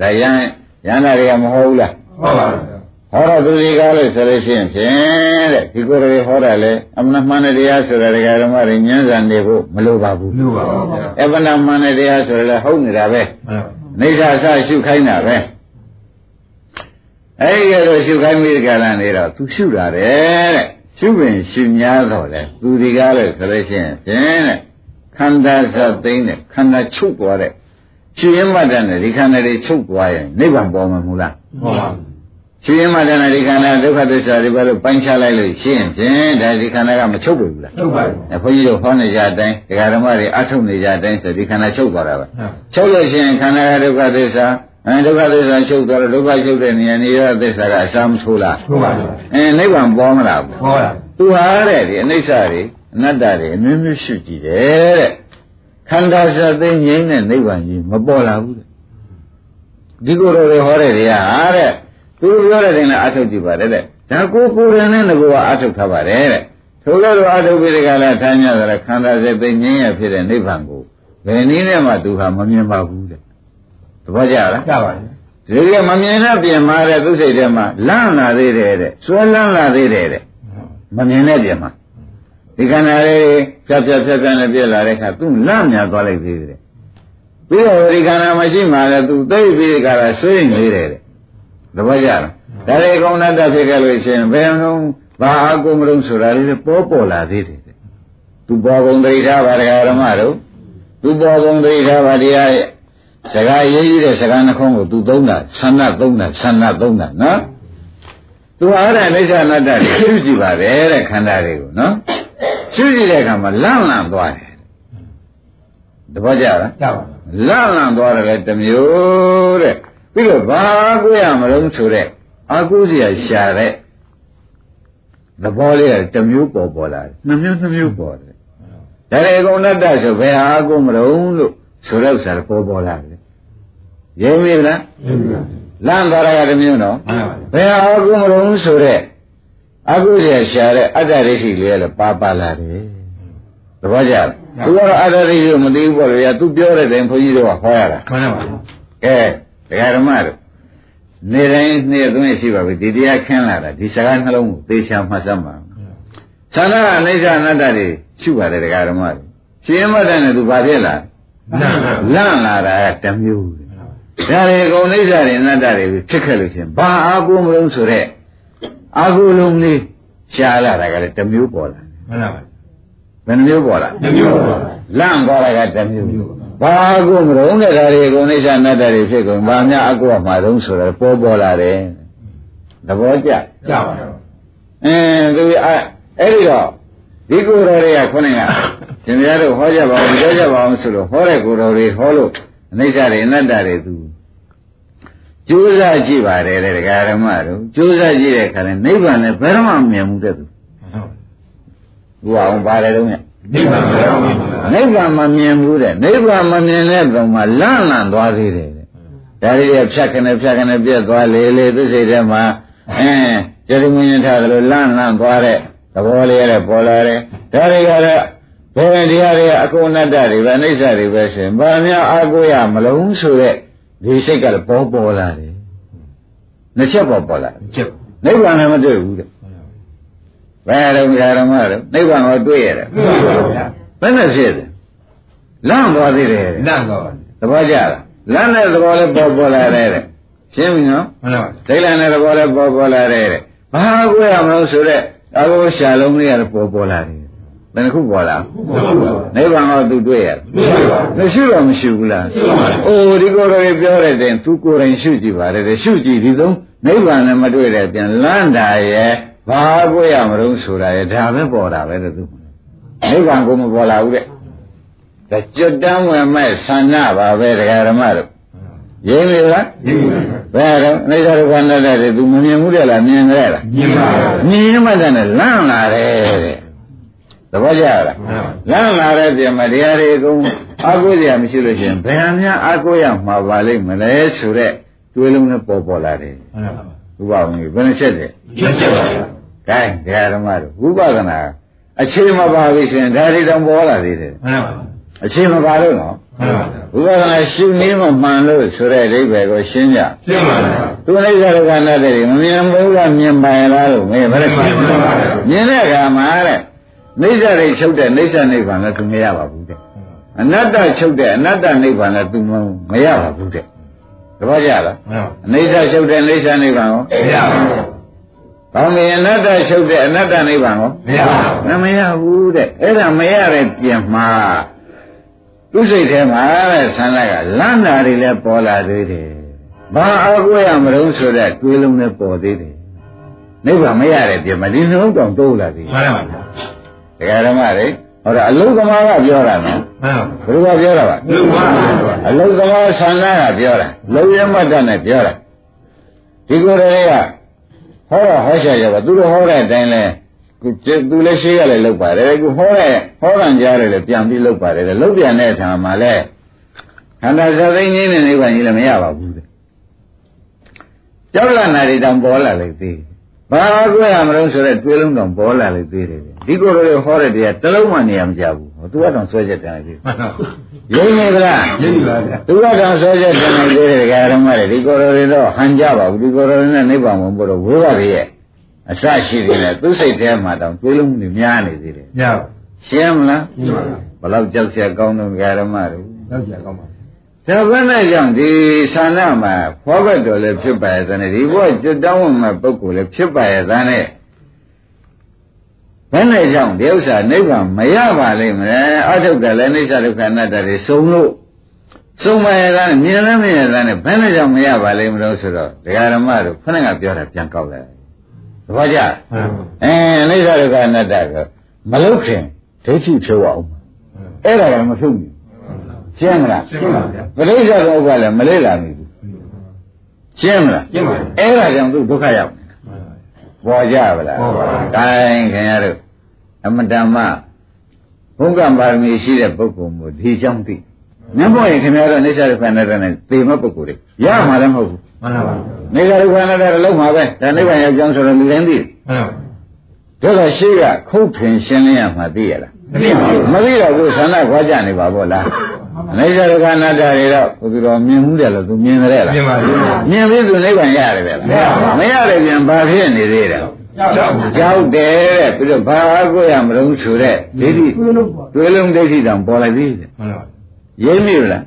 ဒါရန်ရန်တာတွေကမဟုတ်ဘူးလားဟုတ်ပါဘူး ဟောတော့သူတွေကလို့ဆိုလို့ရှိရင်ဖြင့်တဲ့ဒီကိုယ်တွေဟောတာလေအမှန်မှန်တဲ့တရားဆိုတာဒကာဓမ္မတွေဉာဏ်စံနေဖို့မလိုပါဘူးလူပါဘူးဗျာအပ္ပနာမှန်တဲ့တရားဆိုလည်းဟုတ်နေတာပဲမှန်ပါနေသာအစရှုခိုင်းတာပဲအဲ့ဒီကတော့ရှုခိုင်းပြီးကြလာနေတော့သူရှုတာတဲ့တဲ့ရှုပင်ရှုများတော့လေသူဒီကားလို့ဆိုလို့ရှိရင်ဖြင့်တဲ့ခန္ဓာစသိမ့်တဲ့ခန္ဓာချုပ်သွားတဲ့ရှုရင်မှတ်တဲ့နဲ့ဒီခန္ဓာတွေချုပ်သွားရင်နိဗ္ဗာန်ပေါ်မှာမဟုတ်လားဟုတ်ပါဘူး ရှုရင်မှတ်တဲ့နဲ့ဒီခန္ဓာဒုက္ခသစ္စာတွေဘာလို့ပိုင်းခြားလိုက်လို့ရှိရင်ဖြင့်ဒါဒီခန္ဓာကမချုပ်ဘူးလားဟုတ်ပါဘူးအဲဘုန်းကြီးတို့ဟောနေကြတဲ့အတိုင်းဒကာဓမ္မတွေအထုတ်နေကြတဲ့အတိုင်းဆိုဒီခန္ဓာချုပ်သွားတာပဲဟုတ်ချုပ်လို့ရှိရင်ခန္ဓာကဒုက္ခသစ္စာအဲဒုက္ခသစ္စာချုပ်သွားတော့ဒုက္ခချုပ်တဲ့နေရာနေရသစ္စာကအစာမထိုးလားဟုတ်ပါဘူးအဲနိဗ္ဗာန်ပေါ်မလားဘူးဟောတာသူဟာတဲ့ဒီအနိစ္စတွေအနတ္တတွေအမျိုးမျိုးရှိကြည့်တယ်တဲ့ခန္ဓာစသိငြိမ်းတဲ့နိဗ္ဗာန်ကြီးမပေါ်လာဘူးတဲ့ဒီကိုယ်တော်တွေဟောတဲ့တရားဟာတဲ့ သူပြောတဲ့တိုင်းလည်းအထုတ်ကြည့်ပါတယ်တဲ့ဒါကိုကိုယ်ရင်နဲ့ငကိုကအထုတ်ထားပါတယ်တဲ့ထိုလိုလိုအထုတ်ပြီးဒီကလာထားညတယ်ခန္ဓာစသိငြိမ်းရဖြစ်တဲ့နိဗ္ဗာန်ကိုဘယ်နည်းနဲ့မှသူဟာမမြင်ပါဘူးတဲ့သဘောကျလားကြပါဘူးဒီကမမြင်တဲ့ပြင်မာတဲ့သူစိတ်ထဲမှာလန့်လာသေးတယ်တဲ့စွဲလန့်လာသေးတယ်တဲ့မမြင်တဲ့ပြင်မှာဒီခန္ဓာလေးဖြတ်ဖြတ်ဖြတ်ဖြတ်နဲ့ပြည့်လာတဲ့အခါသူလန့်မြသွားလိုက်သေးတယ်ပြီးတော့ဒီခန္ဓာမရှိမှလည်းသူသိပြီးကြတာဆွေးနေတယ်တဲ့ သဘောကျလားဒါလေကောင်းတတ်ဖြစ်ခဲ့လို့ရှိရင်ဘယ်တော့ဘာအကုမလုံးဆိုတာလေးပေါ်ပေါ်လာသေးတယ်တဲ့သူပေါ်ကုန်တိထားပါဒကာဓမ္မတို့သူပေါ်ကုန်တိထားပါတရားရဲ့စကားရေးကြီးတဲ့စကားနှခုံးကိုသူသုံးတာဆန္ဒသုံးတာဆန္ဒသုံးတာနော်သူအားတဲ့အိဋ္ဌာနတ္တတွေရှုကြည့်ပါတယ်တဲ့ခန္ဓာတွေကိုနော်ရှုကြည့်တဲ့အခါမှာလန့်လန့်သွားတယ်တပည့်ကြလားကြပါဘူးလန့်လန့်သွားတယ်လေတစ်မျိုးတဲ့ ပြီးတော့ဘာကိုရမလို့ဆိုတဲ့အာကုစရာရှာတဲ့သဘောလေးကတစ်မျိုးပေါ်ပေါ်လာတယ်နှစ်မျိုးနှစ်မျိုးပေါ်တယ်ဒါလေကုဏတ္တဆိုဘယ်အာကုမလို့လို့ဆိုတော့ဥစ္စာပေါ်ပေါ်လာတယ်ရဲမိလားရှင်းပြီလန့်သွားတာကတစ်မျိုးနော်မှန်ပါဘူးဘယ်အာကုမလို့ဆိုတဲ့အာကုစရာရှာတဲ့အတ္တရိရှိလေးလည်းပါပါလာတယ်သဘောကျလားသူကတော့အတ္တရိရှိကိုမသိဘူးပေါ့လေသူပြောတဲ့တိုင်ဘုန်းကြီးတို့ကဟောရတာမှန်ပါဘူးကဲ ဒကာဓမ္မတို့နေတိုင်းနေ့သွင်းရှိပါပြီဒီတရားခင်းလာတာဒီစကားနှလုံးကိုသေချာမှတ်စမ်းပါသန္တာအနိစ္စအနတ္တတွေရှိပါတယ်ဒကာဓမ္မတွေရှင်မတန်နဲ့သူဘာဖြစ်လာနာနာလန့်လာတာကတစ်မျိုးဒါတွေအကုန်အိစ္ဆာတွေအနတ္တတွေဖြစ်ခဲ့လို့ရှင်ဘာအာကုမလို့ဆိုတဲ့အာကုလုံးလေးရှားလာတာကလည်းတစ်မျိုးပေါ်လာမှန်ပါဘူးဘယ်နှမျိုးပေါ်လာတစ်မျိုးပါလန့်သွားတာကတစ်မျိုး ဘာကိုမရုံးတဲ့ဓာတ်တွေကိုအိဋ္ဌာနတ္တတွေဖြစ်ကုန်ဘာများအကောမှာတုံးဆိုတော့ပေါ်ပေါ်လာတယ်သဘောကျကြပါတော့အင်းသူအဲ့အဲ့ဒီတော့ဒီကိုယ်တော်တွေကခုနကရှင်များတို့ဟောကြပါအောင်ပြောကြပါအောင်ဆိုလို့ဟောတဲ့ကိုယ်တော်တွေဟောလို့အနိစ္စတွေအနတ္တတွေသူကျိုးစားကြည့်ပါတယ်တဲ့ဒကာဓမ္မတို့ကျိုးစားကြည့်တဲ့အခါနဲ့နိဗ္ဗာန်လည်းဘယ်တော့မှမမြင်ဘူးတဲ့သူဘုရားအောင်ပါတယ်တော့မြတ် နိဗ္ဗာန်ဘယ်တော့မှမမြင်နိဗ္ဗာန်မမြင်ဘူးတဲ့နိဗ္ဗာန်မမြင်တဲ့ကောင်မှလန့်လန့်သွားသေးတယ်တဲ့ဒါတွေရဖြတ်ခနဲ့ဖြတ်ခနဲ့ပြက်သွားလေလေသူစိတ်ထဲမှာအင်းကျေရမင်းထားတယ်လို့လန့်လန့်သွားတဲ့သဘောလေးရတဲ့ပေါ်လာတယ်ဒါတွေကလည်းဘယ်တရားတွေအကုန်အတ္တတွေပဲအိဋ္ဌတွေပဲဆိုရင်ဘာများအာကိုရမလုံးဆိုတဲ့ဒီစိတ်ကလည်းပေါ်ပေါ်လာတယ်နှစ်ချက်ပေါ်ပေါ်လာတယ်ချက်နိဗ္ဗာန်လည်းမတွေ့ဘူးတဲ့ ဘယ်တော့ဓမ္မတော့နိဗ္ဗာန်ကိုတွေ့ရတယ်တွေ့ပါဗျာဘယ်နဲ့ဖြစ်တယ်လန့်သွားသေးတယ်တဲ့နတ်တော့သဘောကျလားလမ်းတဲ့သဘောလည်းပေါ်ပေါ်လာတယ်တဲ့ရှင်းပြီနော်မှန်ပါဗျာဒိဋ္ဌိနဲ့သဘောလည်းပေါ်ပေါ်လာတယ်တဲ့ဘာကိုရမလို့ဆိုတော့အဘောရှာလုံးလေးရတယ်ပေါ်ပေါ်လာတယ်ဘယ်နှခုပေါ်လာဟုတ်ပါဘူးနိဗ္ဗာန်ကိုသူတွေ့ရတယ်တွေ့ပါဘူးမရှိတော့မရှိဘူးလားရှိပါတယ်အိုးဒီကိုယ်တော်ကြီးပြောတဲ့တဲ့သူကိုယ်တိုင်ရှုကြည့်ပါတယ်တဲ့ရှုကြည့်ဒီသုံးနိဗ္ဗာန်နဲ့မတွေ့တဲ့ပြန်လမ်းတာရဲ့ ဘာကိုရမလို့ဆိုတာလေဒါပဲပေါ်တာပဲလို့သူနိဗ္ဗာန်ကိုမပေါ်လာဘူးတဲ့ဒါကြွတန်းဝင်မဲ့ဆန္ဒပါပဲတရားဓမ္မတို့ရင်းပြီလားရင်းပါပါဘယ်တော့အနိစ္စဒုက္ခနဲ့တဲ့သူမမြင်ဘူးတဲ့လားမြင်ကြလားမြင်ပါပါမြင်မှတဲ့လန့်လာတယ်တဲ့သဘောကျလားလန့်လာတဲ့ပြင်မတရားတွေအကုန်အကုသိုလ်မရှိလို့ရှင်ဘယ်အများအကုရမှာပါလိမ့်မလဲဆိုတော့တွေးလုံးနဲ့ပေါ်ပေါ်လာတယ်ဟုတ်ပါဘူးဥပမာဘယ်နှချက်လဲချက်ပါပါ ဗျာကဲတရားဓမ္မတို့ဝိပဿနာအခြေမပါပြီဆိုရင်ဒါတွေတော့ပေါ်လာသေးတယ်မှန်ပါဗျာအခြေမပါလို့နော်မှန်ပါဗျာဝိပဿနာရှုနည်းမမှန်လို့ဆိုတဲ့အဓိပ္ပာယ်ကိုရှင်းကြရှင်းပါဗျာသူအိဋ္ဌဒုက္ခနဲ့တဲ့မမြင်ဘူးလားမြင်ပါရဲ့လားလို့မေးဘယ်လိုမြင်မြင်တဲ့အခါမှာတဲ့နိစ္စတွေချုပ်တဲ့နိစ္စနိဗ္ဗာန်လည်းသူမရပါဘူးတဲ့အနတ္တချုပ်တဲ့အနတ္တနိဗ္ဗာန်လည်းသူမရပါဘူးတဲ့တပည့်ကြလားမှန်ပါအနိစ္စချုပ်တဲ့နိစ္စနိဗ္ဗာန်ကိုမရပါဘူး ဘာမင်းအနတ္တချုပ်တဲ့အနတ္တနိဗ္ဗာန်ကိုမရပါဘူးမရဘူးတဲ့အဲ့ဒါမရတဲ့ပြင်မှာသူစိတ်ထဲမှာတဲ့ဆန္ဒကလမ်းတာတွေလည်းပေါ်လာသေးတယ်ဘာအကွေရမလို့ဆိုတဲ့တွေးလုံးနဲ့ပေါ်သေးတယ်နိဗ္ဗာန်မရတဲ့ပြင်မှာဒီနှလုံးတောင်တိုးလာသေးမှန်ပါဗျာတယ်ဒကာဓမ္မတွေဟောဒါအလုသမားကပြောတာနော်မှန်ပါဘယ်လိုကပြောတာပါလူပါဗျာအလုသမားဆန္ဒကပြောတာလုံရမတ္တနဲ့ပြောတာဒီကိုယ်တွေက ဟောတော့ဟောရှာကြပါသူတို့ဟောတဲ့အတိုင်းလဲသူသူလည်းရှိရလဲလောက်ပါတယ်ခုဟောတဲ့ဟောကန်ကြားတယ်လေပြန်ပြီးလောက်ပါတယ်လေလောက်ပြန်တဲ့အခါမှာလဲခန္ဓာသသိင်းကြီးနဲ့နိဗ္ဗာန်ကြီးလည်းမရပါဘူးတဲ့ကြောက်လန့်တာတွေတောင်ပေါ်လာလေသေးဘာကွဲရမလို့ဆိုတော့တွေးလုံးတောင်ပေါ်လာလေသေးတယ်ဒီကိုယ်တွေဟောတဲ့တရားတစ်လုံးမှနေရာမကြဘူးဟော သူကတော့ဆွဲချက်တယ်လေမှန်ပါရင်းနေကြလားရင်းပါဗျာသူကတော့ဆွဲချက်တယ်နေသေးတယ်ဓမ္မတွေဒီကိုယ်တွေတော့ဟန်ကြပါဘူးဒီကိုယ်တွေနဲ့နိဗ္ဗာန်ဝင်ဖို့တော့ဝိဘတွေရဲ့အစရှိတယ်လေသူစိတ်ထဲမှာတောင်တွေးလုံးနေများနေသေးတယ်ညပါရှင်းမလားရှင်းပါဗျာဘလောက်ကြောက်ရကောင်းတော့ဓမ္မတွေတော့ကြာကောင်းပါဒါဘယ်နဲ့ကြောင့်ဒီဌာနမှာဖောဘက်တော်လည်းဖြစ်ပါရဲ့တဲ့ဒီဘုရားကျွတ်တောင်းဝင်မဲ့ပုဂ္ဂိုလ်လည်းဖြစ်ပါရဲ့တဲ့ ဘယ်နဲ့ကြောင့်ဒီဥစ္စာနိဗ္ဗာန်မရပါလိမ့်မယ်အထုတ်တယ်လည်းအိဋ္ဌဒုက္ခအနတ္တတွေစုံလို့စုံပါရဲ့တဲ့မြင်လည်းမြင်ရဲ့တဲ့ဘယ်နဲ့ကြောင့်မရပါလိမ့်မလို့ဆိုတော့ဒကာရမတို့ခဏကပြောတာပြန်ကောက်လိုက်သဘောကျမှန်ပါအဲအိဋ္ဌဒုက္ခအနတ္တကမလုတ်ခင်ဒိဋ္ဌိဖြုတ်အောင်အဲ့ဒါကမဖြုတ်ဘူးရှင်းမလားရှင်းပါဗျာပရိစ္ဆေသောကလည်းမလေးလာမိဘူးရှင်းမလားရှင်းပါပြီအဲ့ဒါကြောင့်သူဒုက္ခရောက်နေတာ ပေါ်ကြပါလားပေါ်ပါဘူးကိုင်းခင်ဗျားတို့အမတန်မှဘုံကပါရမီရှိတဲ့ပုဂ္ဂိုလ်မျိုးဒီကြောင့်သိမျက်မှောက်ရင်ခင်ဗျားတို့အိဋ္ဌဒုက္ခနဲ့တဲ့နဲ့သေမဲ့ပုဂ္ဂိုလ်တွေရမှာလည်းမဟုတ်ဘူးမှန်ပါအိဋ္ဌဒုက္ခနဲ့တဲ့လုံးမှာပဲဒါနိဗ္ဗာန်ရောက်ကြောင်းဆိုတော့လူတိုင်းသိတယ်မှန်ပါဒါကရှိကခုတ်ထင်ရှင်းလင်းရမှာသိရလားမသိပါဘူးမသိတော့ဘူးဆန္ဒခွာကြနေပါဗောလား အိဋ္ဌဒုက္ခအနတ္တတွေတော့ဘုသူတော်မြင်မှုတယ်လို့သူမြင်တယ်လားမြင်ပါပြီမြင်ပြီးသူနိဗ္ဗာန်ရတယ်ဗျာမရတယ်ပြန်ဘာဖြစ်နေသေးတယ်ကြောက်ပါကြောက်တယ်တဲ့ပြီးတော့ဘာကိုရမလို့ဆိုတဲ့ဒိဋ္ဌိတွေးလုံးဒိဋ္ဌိတောင်ပေါ်လိုက်သေးတယ်မှန်ပါရိပ်မိလား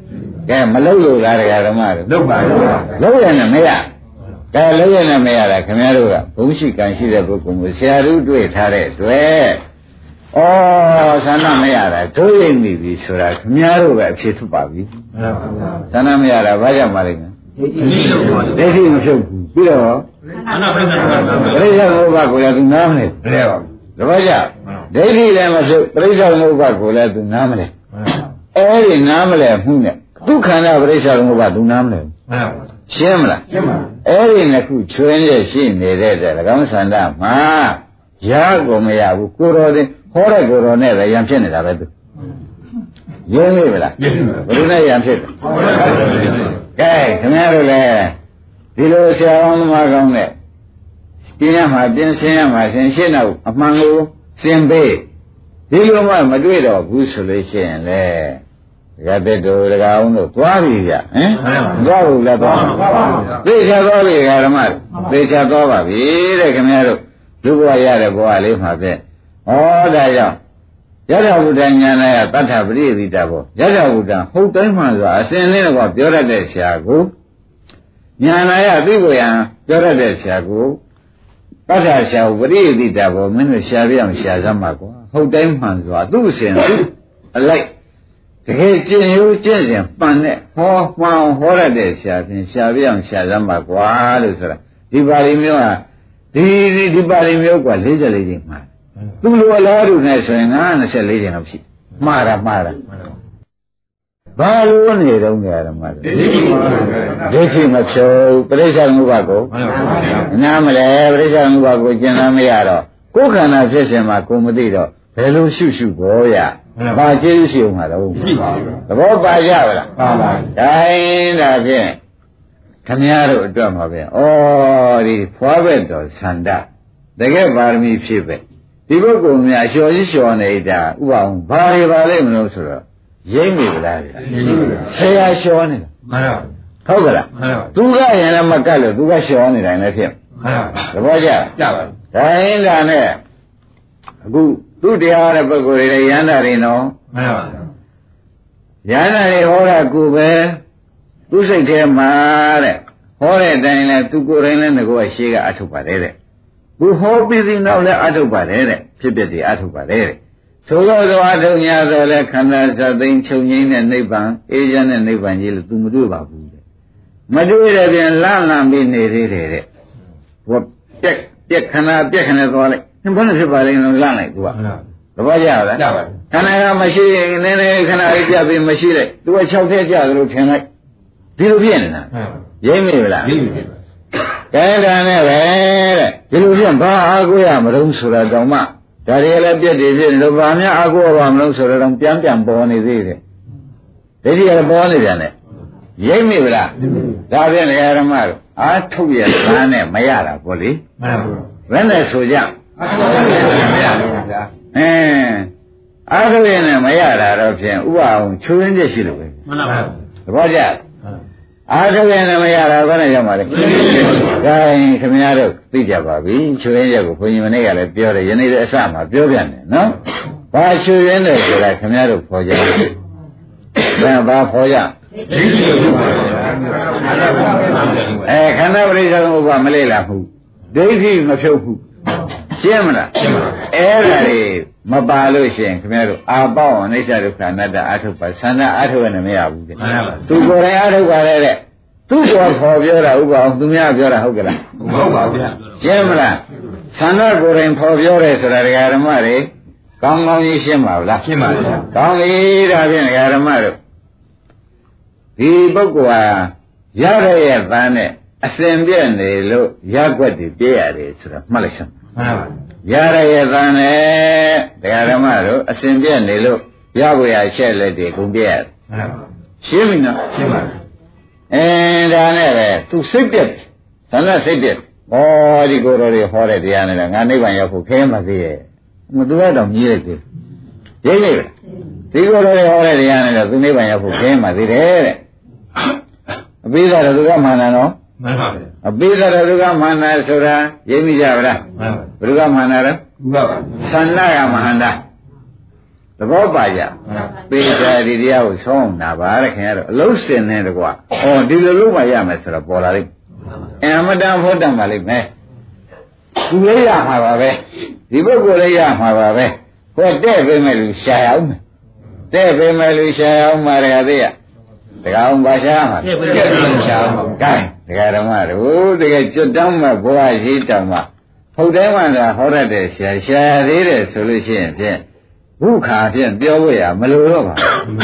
ကဲမလုံလို့လားတရားဓမ္မတွေလုတ်ပါဗျာလုံရနဲ့မရကဲလုံရနဲ့မရတာခင်ဗျားတို့ကဘုံရှိကံရှိတဲ့ပုဂ္ဂိုလ်ကိုဆရာတို့တွေ့ထားတဲ့အတွက် ဩဆန္ဒမရတာတို့ရိပ်မိပြီဆိုတာခမည်းတော်ပဲအဖြစ်ထုတ်ပါပြီမှန်ပါဗျာဆန္ဒမရတာဘာကြောင့်ပါလဲကဒီလိုပါဒိဋ္ဌိမဖြုတ်ဘူးပြီးတော့အနာပိဿနာပါပရိစ္ဆေသမုပ္ပါကိုလည်းသူနားမလဲဘယ်ပါတပည့်ကြဒိဋ္ဌိလည်းမဖြုတ်ပရိစ္ဆေသမုပ္ပါကိုလည်းသူနားမလဲအဲ့ဒီနားမလဲမှုနဲ့ဒုက္ခန္ဓပရိစ္ဆေသမုပ္ပါသူနားမလဲဘူးမှန်ပါရှင်းမလားရှင်းပါအဲ့ဒီနှစ်ခုချွင်းရရှိနေတဲ့တဲ့၎င်းဆန္ဒမှာရကုန်မရဘူးကိုတော်တင် ဟောတဲ့ကိုတော်နဲ့လည်းရံဖြစ်နေတာပဲသူရင်းမိဗလားရင်းမိပါဘယ်လိုနဲ့ရံဖြစ်တယ်ဟုတ်ပါဘူးကဲခင်ဗျားတို့လည်းဒီလိုဆရာတော်သမားကောင်းတဲ့ပြင်းရမှာပြင်းရှင်းရမှာရှင်းရှင်းတော့အမှန်ကိုရှင်းပေးဒီလိုမှမတွေ့တော့ဘူးဆိုလို့ရှိရင်လေဒကာတက်တို့ဒကာအောင်တို့သွားပြီဗျဟမ်သွားဘူးလားသွားသိချသွားပြီဒကာဓမ္မသိချသွားပါပြီတဲ့ခင်ဗျားတို့လူဘဝရတဲ့ဘဝလေးမှာပဲ ဩဒါကြောင့်ယထာဘုဒ္ဓဉာဏ်နဲ့တတ္ထပရိသေတဘောယထာဘုဒ္ဓဟုတ်တိုင်းမှဆိုအစဉ်လေးတော့ပြောရတဲ့ဆရာကိုဉာဏ်နာယသိကိုရန်ပြောရတဲ့ဆရာကိုတတ္ထဆရာကိုပရိသေတဘောမင်းတို့ရှာပြအောင်ရှာစမ်းပါကွာဟုတ်တိုင်းမှဆိုသူ့အစဉ်သူ့အလိုက်တကယ်ကျင့်ယူကျင့်စဉ်ပန်တဲ့ဟောမှန်ဟောရတဲ့ဆရာဖြင့်ရှာပြအောင်ရှာစမ်းပါကွာလို့ဆိုတာဒီပါဠိမျိုးဟာဒီဒီဒီပါဠိမျိုးက44ချိန်မှာ သူ့လိုအလားတူနဲ့ဆိုရင်ငါ24ကျင်လောက်ရှိမှားတာမှားတာဘာလို့နေတော့ကြရမှာလဲဒီလိုပါဗျာဒိဋ္ဌိမဖြုတ်ပရိစ္ဆေသမုပ္ပါကိုမှန်ပါဗျာနားမလဲပရိစ္ဆေသမုပ္ပါကိုကျင်နာမရတော့ကိုယ်ခန္ဓာဖြစ်စဉ်မှာကိုယ်မသိတော့ဘယ်လိုရှုရှုဘောရဘာကျေးဇူးရှိအောင်မှာတော့ရှိပါဘူးသဘောပါကြပါလားပါပါတိုင်းဒါဖြင့်ခမည်းတော်အတွက်မှာပဲဩဒီဖွားဘက်တော်ဆန္ဒတကယ်ပါရမီဖြစ်ပဲ ဒီပုဂ္ဂိုလ်များလျှော်ကြီးလျှော်နေတာဥပအောင်ဘာတွေပါလိမ့်မလို့ဆိုတော့ရိမ့်မိဗလားဗျာဆရာလျှော်နေတာမှန်ပါဟုတ်ကလားမှန်ပါသူကရင်လည်းမကတ်လို့သူကလျှော်နေတယ်လည်းဖြစ်မှန်ပါသဘောကျကြပါတိုင်းဒါနဲ့အခုသူတရားတဲ့ပုဂ္ဂိုလ်တွေလည်းရဟန္တာတွေနော်မှန်ပါရဟန္တာတွေဟောတာကိုပဲသူစိတ်ထဲမှာတဲ့ဟောတဲ့အတိုင်းလဲသူကိုယ်တိုင်လည်းငကောရှေးကအထုတ်ပါတယ်တဲ့ သူဟောပြီးပြီးနောက်လည်းအထုတ်ပါတယ်တဲ့ဖြစ်ဖြစ်ဒီအထုတ်ပါတယ်တဲ့သို့သောသောအထုတ်ညာဆိုလဲခန္ဓာသသိန်းချုပ်ငိမ့်တဲ့နိဗ္ဗာန်အေးချမ်းတဲ့နိဗ္ဗာန်ကြီးလို့ तू မတွေ့ပါဘူးတဲ့မတွေ့တဲ့ပြန်လန့်လန့်ပြီးနေသေးတယ်တဲ့ဟောပြက်ပြက်ခန္ဓာပြက်ခန္ဓာသွားလိုက်ဘယ်နဲ့ဖြစ်ပါလိမ့်လို့လန့်လိုက် तू ကမှန်ပါသဘောကျလားကြပါခန္ဓာကမရှိရင်နည်းနည်းခဏလေးပြပြီးမရှိလိုက်သူက6ထည့်ကြသလိုထင်လိုက်ဒီလိုဖြစ်နေတာမှန်ပါရိမ့်မိဗလားဒီလိုပါ ကဲဒါနဲ့ပဲတဲ့ဒီလိုဖြစ်ဘာအားကိုးရမလို့ဆိုတာတောင်မှဒါတွေလည်းပြက်တွေဖြစ်နေလို့ဘာများအားကိုးရပါမလို့ဆိုတော့ပြန်ပြန်ပေါ်နေသေးတယ်ဒိဋ္ဌိကပေါ်နေပြန်တယ်ရိမ့်မိဗလားဒါဖြင့်ဒကာရမတို့အားထုတ်ရသားနဲ့မရတာပေါ့လေမှန်ပါဘယ်နဲ့ဆိုကြအဲ့ဒါလည်းမရဘူးဗျာအင်းအားထုတ်ရနဲ့မရတာတော့ဖြင့်ဥပအောင်ချွင်းချက်ရှိလို့ပဲမှန်ပါသဘောကျ အားထုတ်ရနဲ့မရတာဘယ်နဲ့ရောက်ပါလဲဒါရင်ခင်ဗျားတို့သိကြပါပြီချွင်းချက်ကိုဘုန်းကြီးမနေ့ကလည်းပြောတယ်ယနေ့လည်းအစမှာပြောပြန်တယ်နော်ဘာချွင်းတယ်ဆိုတာခင်ဗျားတို့ခေါ်ကြတယ်ဘယ်ဘာခေါ်ကြဒီလိုပါဗျာအဲခန္ဓာပရိစ္ဆေသမုပ္ပါမလေးလာဘူးဒိဋ္ဌိမဖြုတ်ဘူးရှင်းမလားရှင်းပါအဲ့ဒါတွေ မပါလို့ရှိရင်ခင်ဗျားတို့အာပေါအောင်အိဋ္ဌဒုက္ခအနတ္တအာထုတ်ပါသန္တာအာထုတ်ရနေမရဘူးတဲ့မှန်ပါသူကိုယ်တိုင်အာထုတ်ပါလေတဲ့သူ့ကိုခေါ်ပြောတာဥပအောင်သူများပြောတာဟုတ်ကလားဟုတ်ပါဗျာရှင်းမလားသန္တာကိုယ်တိုင်ခေါ်ပြောတယ်ဆိုတာဒကာဓမ္မတွေကောင်းကောင်းကြီးရှင်းပါဗလားရှင်းပါဗျာကောင်းပြီဒါဖြင့်ဒကာဓမ္မတို့ဒီပုဂ္ဂိုလ်ဟာရတဲ့ရဲ့တန်းနဲ့အစဉ်ပြည့်နေလို့ရက်ွက်တွေပြည့်ရတယ်ဆိုတာမှတ်လိုက်စမ်းမှန်ပါ ရရရဲ့တန်းနဲ့ဒကာဓမ္မတို့အစဉ်ပြည့်နေလို့ရဖို့ရချက်လက်တွေကုန်ပြည့်ရတယ်မှန်ပါရှင်းပြီနော်ရှင်းပါအင်းဒါနဲ့ပဲသူစိတ်ပြက်သန္တာစိတ်ပြက်ဩဒီကိုယ်တော်တွေဟောတဲ့တရားနဲ့ငါနိဗ္ဗာန်ရောက်ဖို့ခဲမှာသေးရဲ့မသူကတော့မြည်လိုက်သေးရိပ်လိုက်ဒီကိုယ်တော်တွေဟောတဲ့တရားနဲ့တော့သူနိဗ္ဗာန်ရောက်ဖို့ခဲမှာသေးတယ်တဲ့အပိဓာရဒုက္ခမာနနော် မှန်ပါဗျာအပိဓာရဒုက္ခမာနဆိုတာရိပ်မိကြပါလားမှန်ပါဘုဒ္ဓမာနရောဥပပါသန္နာကမဟန္တာသဘောပါကြမှန်ပါပေချာဒီတရားကိုဆောင်းတာပါတဲ့ခင်ဗျားတို့အလုံးစင်နေတကွာ။အော်ဒီလိုလုပ်မှရမယ်ဆိုတော့ပေါ်လာလိမ့်။အမတန်ဖို့တန်ပါလိမ့်မယ်။သူလေးရမှာပါပဲ။ဒီပုဂ္ဂိုလ်လေးရမှာပါပဲ။ဟိုတဲ့ပေးမယ်လူရှာရအောင်မယ်တဲ့ပေးမယ်လူရှာရအောင်မှာရသေး ရတကအောင်ပါရှာမှာပြည့်ပြည့်ရှာအောင်ကဲဒကာဓမ္မတို့တကယ်ကျွတ်တောင်းမဲ့ဘဝရှိတောင်းမှာဟုတ်တယ်မှသာဟောရတဲ့ရှာရှာသေးတယ်ဆိုလို့ရှိရင်ဖြင့်ဘုခါဖြင့်ပြောဖို့ရမလိုတော့ပါဘူး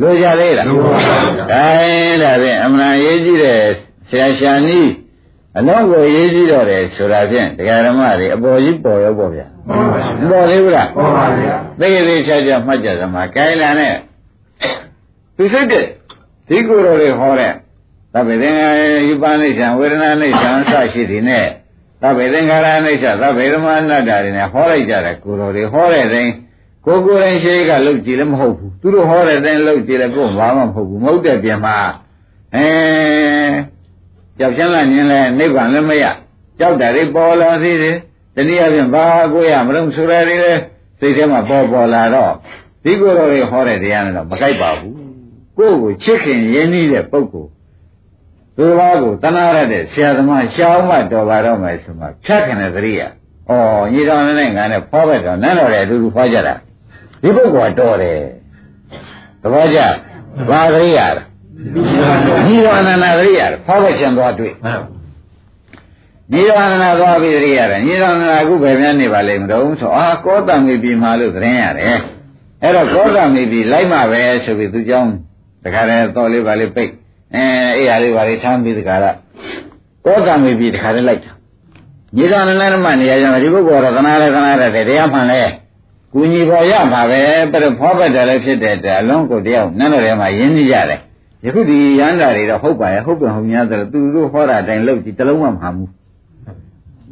လိုကြသေးလားလိုပါဘူးဒါရင်ဒါဖြင့်အမှန်ရေးကြည့်တဲ့ဆရာရှာနီးအလုံးကိုရေးကြည့်တော့တယ်ဆိုတာဖြင့်တရားဓမ္မတွေအပေါ်ကြီးပေါ်ရောပေါ့ဗျာဟုတ်ပါမပေါ်သေးဘူးလားဟုတ်ပါဗျာသိသေးချာချာမှတ်ကြသမားကိုင်းလာနဲ့သူစိတ်တဲ့ ဒီကိုယ်တော်တွေဟောတဲ့သဗ္ဗေသင်္ခါရယူပါနိစ္စံဝေဒနာနိစ္စံအစရှိသည်နဲ့သဗ္ဗေသင်္ခါရနိစ္စသဗ္ဗေဓမ္မအနတ္တတွေနဲ့ဟောလိုက်ကြတယ်ကိုယ်တော်တွေဟောတဲ့တိုင်းကိုယ်ကိုယ်တိုင်ရှိကလုတ်ကြည့်လည်းမဟုတ်ဘူးသူတို့ဟောတဲ့တိုင်းလုတ်ကြည့်လည်းကိုယ်ဘာမှမဟုတ်ဘူးမဟုတ်တဲ့ပြင်မှာအဲကြောက်ချမ်းလာမြင်လဲနိဗ္ဗာန်လည်းမရကြောက်တာတွေပေါ်လာသေးတယ်တနည်းအားဖြင့်ဘာကိုရမလို့ဆိုရတွေလေစိတ်ထဲမှာပေါ်ပေါ်လာတော့ဒီကိုယ်တော်တွေဟောတဲ့တရားနဲ့တော့မကိုက်ပါဘူး ကိုယ့်ကိုချစ်ခင်ရင်းနှီးတဲ့ပုဂ္ဂိုလ်သူတော်ကိုတနာရတဲ့ဆရာသမားရှောင်းမတော်ပါတော့မယ်ဆိုမှဖြတ်ခင်တဲ့သတိရ။ဩညီတော်နဲ့ငါနဲ့ဖွားပဲတော့နန်းတော်လည်းအတူတူဖွားကြတာ။ဒီပုဂ္ဂိုလ်ကတော်တယ်။သဘောကျ။ဘာသတိရလဲ။ညီတော်အနန္တသတိရ။ဖွားပဲရှင်သွားတွေ့။ညီတော်အနန္တသွားပြီးသတိရတယ်။ညီတော်အနန္တအခုပဲပြန်နေပါလိမ့်မလို့ဆိုအာကောတံမီပြီမှာလို့သတင်းရတယ်။အဲ့တော့ကောတံမီပြီလိုက်မှပဲဆိုပြီးသူကြောင်း တခါတည်းတော်လေးပါလေးပိတ်အဲအဲ့ဟာလေးပါလေးထမ်းပြီးတခါတော့ကောတံမေပြီတခါတည်းလိုက်တာညီတော်အနန္ဒမနေရာကြောင့်ဒီပုဂ္ဂိုလ်တော့သနာလဲသနာရတယ်တရားမှန်လဲကူညီပေါ်ရမှာပဲပြတော့ဖောပတ်တယ်လည်းဖြစ်တဲ့အတွက်အလုံးကိုတယောက်နန်းတော်ထဲမှာယဉ်နေကြတယ်ယခုဒီရန်တာတွေတော့ဟုတ်ပါရဲ့ဟုတ်ပြန်ဟုတ်များတယ်သူတို့ဟောတာအတိုင်းလုပ်ကြည့်တစ်လုံးမှမဟာဘူး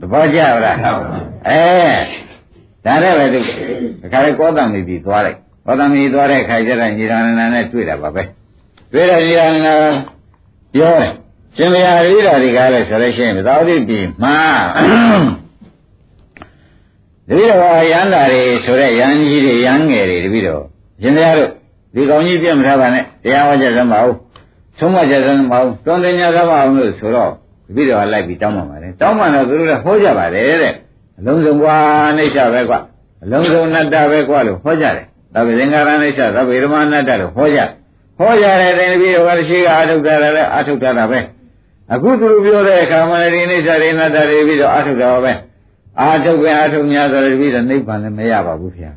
တပည့်ကြပါလားအဲဒါနဲ့ပဲသူတခါလေကောသံမီပြီးသွားလိုက်ကောသံမီသွားတဲ့ခါကျတော့ညီရဏနာနဲ့တွေ့တာပါပဲ တွေ့တဲ့ညီရဏနာပြောတယ်ရှင်ဘုရားရိဓာဒီကားလဲဆိုလို့ရှိရင်သာဝတိပြီမှာတပည့်တော်ရန်တာတွေဆိုတဲ့ရန်ကြီးတွေရန်ငယ်တွေတပည့်တော်ရှင်ဘုရားတို့ဒီကောင်ကြီးပြတ်မထားပါနဲ့တရားဟောချက်စမ်းပါဦးသုံးမချက်စမ်းပါဦးတွန်တင်ညာစမ်းပါဦးလို့ဆိုတော့တပည့်တော်ကလိုက်ပြီးတောင်းပန်ပါတယ်တောင်းပန်တော့သူတို့လည်းဟောကြပါတယ်တဲ့အလုံးစုံဘွားနှိစ္စပဲကွအလုံးစုံနတ္တပဲကွလို့ဟောကြတယ်သဗ္ဗေသင်္ခါရနှိစ္စသဗ္ဗေဓမ္မနတ္တလို့ဟောကြ ဟောကြတဲ့တပည့်တော်ကရှိကအထုတ်တာလည်းအထုတ်တာပဲအခုသူတို့ပြောတဲ့အခါမှာလည်းဒီနှိစ္စတွေနတ္တတွေပြီးတော့အထုတ်တာပဲအာထုတ်ပဲအာထုတ်များဆိုတော့တပည့်တော်နိဗ္ဗာန်လည်းမရပါဘူးခင်ဗျာ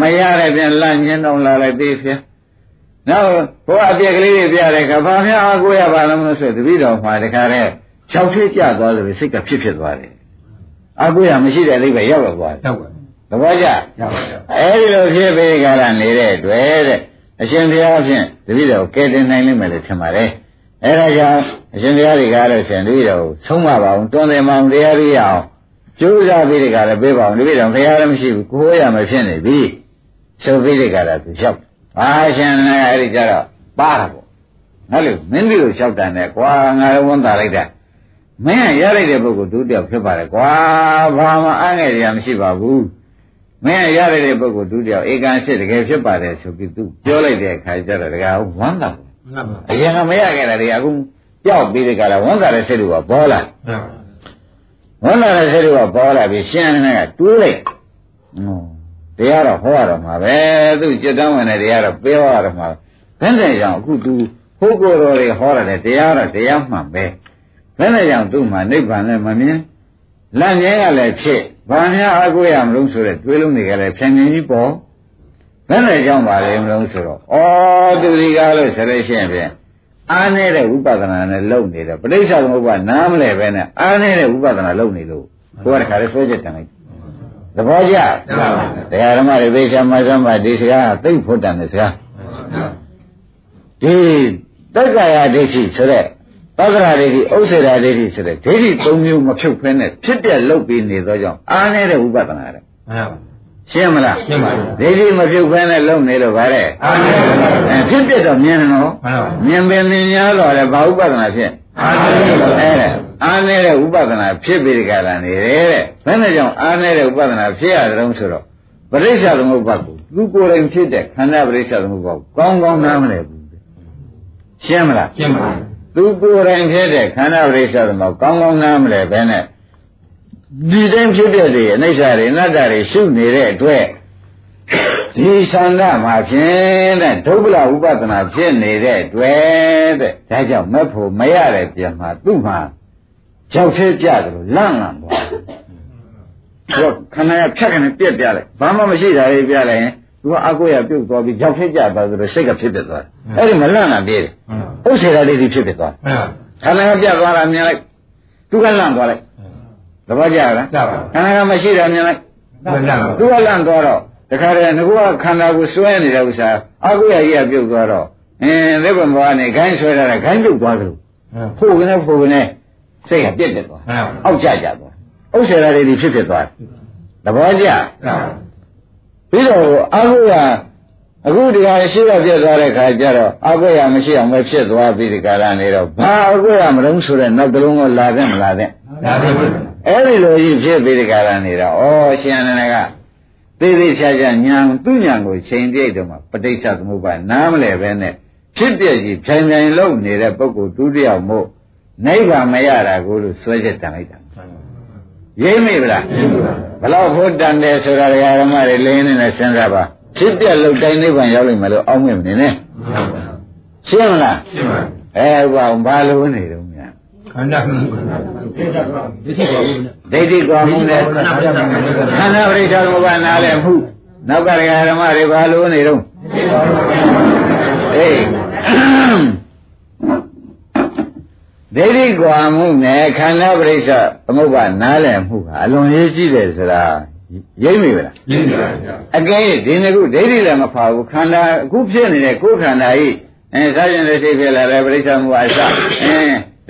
မရတဲ့ပြန်လန့်ညင်းတော့လာလိုက်သေးဖြင့်နောက်ဘုရားအပြက်ကလေးတွေပြတဲ့အခါဘာများအားကိုးရပါလို့မလို့ဆိုတပည့်တော်မှာတခါတည်း၆ထွေးကြသွားတယ်စိတ်ကဖြစ်ဖြစ်သွားတယ်အားကိုးရမရှိတဲ့အိဗယ်ရောက်တော့သွားတယ်ရောက်ပါသဘောကျရောက်ပါအဲဒီလိုဖြစ်ပြီးကြတာနေတဲ့တွေ့တဲ့ အရှင်ဘုရားဖြင့်တပည့်တော်ကဲတင်နိုင်လိမ့်မယ်လို့ထင်ပါတယ်အဲဒါကြောင့်အရှင်ဘုရားဒီကားလို့ရှင်တပည့်တော်ကိုဆုံးမပါအောင်တွန်းတယ်မအောင်တရားရအောင်ကျိုးစားပြီးဒီကားလည်းပြေးပါအောင်တပည့်တော်ဘုရားလည်းမရှိဘူးကိုယ်ရမဖြစ်နေပြီဆိုပြီးဒီကားလည်းသူလျှောက်အာရှင်လည်းအဲဒီကြတော့ပါတာပေါ့ငါလို့မင်းတို့လျှောက်တယ်နဲ့ကွာငါလည်းဝန်တာလိုက်တာမင်းရလိုက်တဲ့ပုဂ္ဂိုလ်သူတယောက်ဖြစ်ပါတယ်ကွာဘာမှအားငယ်ရမရှိပါဘူး မင်းရလိုက်တဲ့ပုဂ္ဂိုလ်သူတယောက်ဧကန်ရှိတကယ်ဖြစ်ပါတယ်ဆိုပြီးသူပြောလိုက်တဲ့အခါကျတော့တကယ်ဝမ်းသာတယ်မှန်ပါအရင်ကမရခဲ့တာတွေအခုကြောက်ပြီးဒီကလာဝန်တာတဲ့စိတ်တွေကပေါ်လာဟုတ်ဝန်တာတဲ့စိတ်တွေကပေါ်လာပြီးရှင်းနေကတွေးလိုက်ဟောတရားတော့ဟောရတော့မှာပဲသူจิตတန်းဝင်တဲ့တရားတော့ပြောရတော့မှာဘယ်နဲ့ကြောင့်အခုသူဟိုးကိုယ်တော်တွေဟောရတယ်တရားတော့တရားမှန်ပဲဘယ်နဲ့ကြောင့်သူ့မှာနိဗ္ဗာန်လည်းမမြင်လန့်မြဲကလည်းဖြစ် ဘာများအကုရမလို့ဆိုတဲ့တွေးလုံးတွေကလည်းဖြန်ဖြန်ကြီးပေါ်ဘယ်နဲ့ကြောင့်ပါလဲမလို့ဆိုတော့ဩသူဒီကားလို့ဆိုလို့ရှိရင်ဖြင့်အားနေတဲ့ဝိပဿနာနဲ့လုံနေတယ်ပဋိစ္စသမုပ္ပါနားမလဲပဲနဲ့အားနေတဲ့ဝိပဿနာလုံနေလို့ကိုယ်ကတခါလေးဆွဲချက်တန်လိုက်သဘောကျတရားဓမ္မတွေသိချာမှစမ်းပါဒီစကားသိဖို့တန်တဲ့စကားဒီတက္ကရာဒိဋ္ဌိဆိုတဲ့ သက္ကရာဒိဋ္ဌိဥစ္စေရာဒိဋ္ဌိဆိုတဲ့ဒိဋ္ဌိ၃မျိုးမဖြုတ်ဖဲနဲ့ဖြစ်တဲ့လုတ်ပြီးနေသောကြောင့်အားနေတဲ့ဝိပဿနာတဲ့မှန်ပါရှင်းမလားရှင်းပါပြီဒိဋ္ဌိမပြုတ်ဖဲနဲ့လုံနေလို့ဗါတဲ့အားနေပါအဲဖြစ်ပြတော့မြင်တယ်နော်မှန်ပါမြင်ပင်မြင်များတော့လည်းဘာဥပဒနာဖြစ်အားနေပါအဲဒါအားနေတဲ့ဥပဒနာဖြစ်ပြီးဒီကလာနေတယ်တဲ့ဘယ်နဲ့ကြောင့်အားနေတဲ့ဥပဒနာဖြစ်ရတဲ့တုံးဆိုတော့ပရိစ္ဆသမုပ္ပါဒ်ကိုသူကိုယ်တိုင်ဖြစ်တဲ့ခန္ဓာပရိစ္ဆသမုပ္ပါဒ်ကိုကောင်းကောင်းနားမလဲဘူးရှင်းမလားရှင်းပါပြီ သူကိုယ်တိုင်ဖြစ်တဲ့ခန္ဓာပရိစ္ဆသမုပ္ပါဒ်ကောင်းကောင်းနားမလဲဘဲနဲ့ဒီတိုင်းဖြစ်တဲ့တွေအနိစ္စတွေအနတ္တတွေရှုနေတဲ့အတွက်ဒီသန္တာမှာဖြင့်တဲ့ဒုဗ္ဗလဥပဒနာဖြစ်နေတဲ့အတွက်တဲ့ဒါကြောင့်မက်ဖို့မရတဲ့ပြန်မှာသူ့မှာကြောက်သေးကြတယ်လို့လန့်လန့်သွားတယ်သူကခန္ဓာကဖြတ်ကနေပြက်ပြလိုက်ဘာမှမရှိတာလေးပြလိုက်ရင် သူကအကိုရပြုတ်သွားပြီးကြောက်သေးကြသွားဆိုတော့စိတ်ကဖြစ်ဖြစ်သွားတယ်အဲ့ဒီမလန့်တာပြေးတယ်ဥစ္စေရာလေးဒီဖြစ်ဖြစ်သွားတယ်ခန္ဓာကပြတ်သွားတာမြင်လိုက်သူကလန့်သွားလိုက်သဘောကျလားခန္ဓာကမရှိတာမြင်လိုက်သူကလန့်သွားတော့တခါတည်းငါကခန္ဓာကိုစွဲနေတဲ့ဥစ္စာအကုရကြီးကပြုတ်သွားတော့အင်းလက်ပံဘဝနဲ့ခိုင်းဆွဲတာကခိုင်းပြုတ်သွားကြလို့ဖို့ကနေဖို့ကနေစိတ်ကပြက်ပြက်သွားအောက်ကျကျသွားဥစ္စာတွေဒီဖြစ်ဖြစ်သွားသဘောကျ ပြီးတော့အကုရအခုဒီကရှိရပြက်သွားတဲ့ခါကျတော့အကုရမရှိအောင်ပဲဖြစ်သွားပြီးဒီကရနေတော့ဘာအကုရမလုံးဆိုတဲ့နောက်တလုံးကလာတဲ့မလာတဲ့လာတယ်အဲ့ဒီလိုကြီးဖြစ်ပြီးဒီကရနေတော့ဩရှင်နန္ဒကသေးသေးချာချာညာသူ့ညာကိုချိန်ပြိတ်တော့မှပဋိစ္စသမုပ္ပါနားမလဲပဲနဲ့ဖြစ်ပြကြီးဖြိုင်ဖြိုင်လုံးနေတဲ့ပုဂ္ဂိုလ်ဒုတိယမို့နိဗ္ဗာန်မရတာကိုလို့စွဲချက်တန်လိုက်တာ ရိမ့်မိဗလားဘလောက်ဖို့တန်တယ်ဆိုတာဓမ္မတွေလင်းနေနဲ့စဉ်းစားပါဖြစ်ပြလို့တိုင်းနိဗ္ဗာန်ရောက်လိမ့်မယ်လို့အောင်းမြင်နေနဲ့ရှင်းမလားရှင်းပါအဲဘာဘာလို့နေတော့များခန္ဓာဒိဋ္ဌိကောမှုနဲ့ခန္ဓာပရိစ္ဆေသမုပ္ပါနားလဲမှုနောက်ကဓမ္မတွေဘာလို့နေတော့အေး ဒိဋ္ဌိကွာမှုနဲ့ခန္ဓာပရိစ္ဆသမုပ္ပါနားလည်မှုကအလွန်ရေးကြည့်တယ်ဆိုတာရိပ်မိပါလားရိပ်မိပါဗျာအကဲဒီနှစ်ခုဒိဋ္ဌိလည်းမဖာဘူးခန္ဓာအခုဖြစ်နေတဲ့ကိုယ်ခန္ဓာကြီးအဲစားရင်လည်းသိဖြစ်လာတယ်ပရိစ္ဆမှုအစအဲ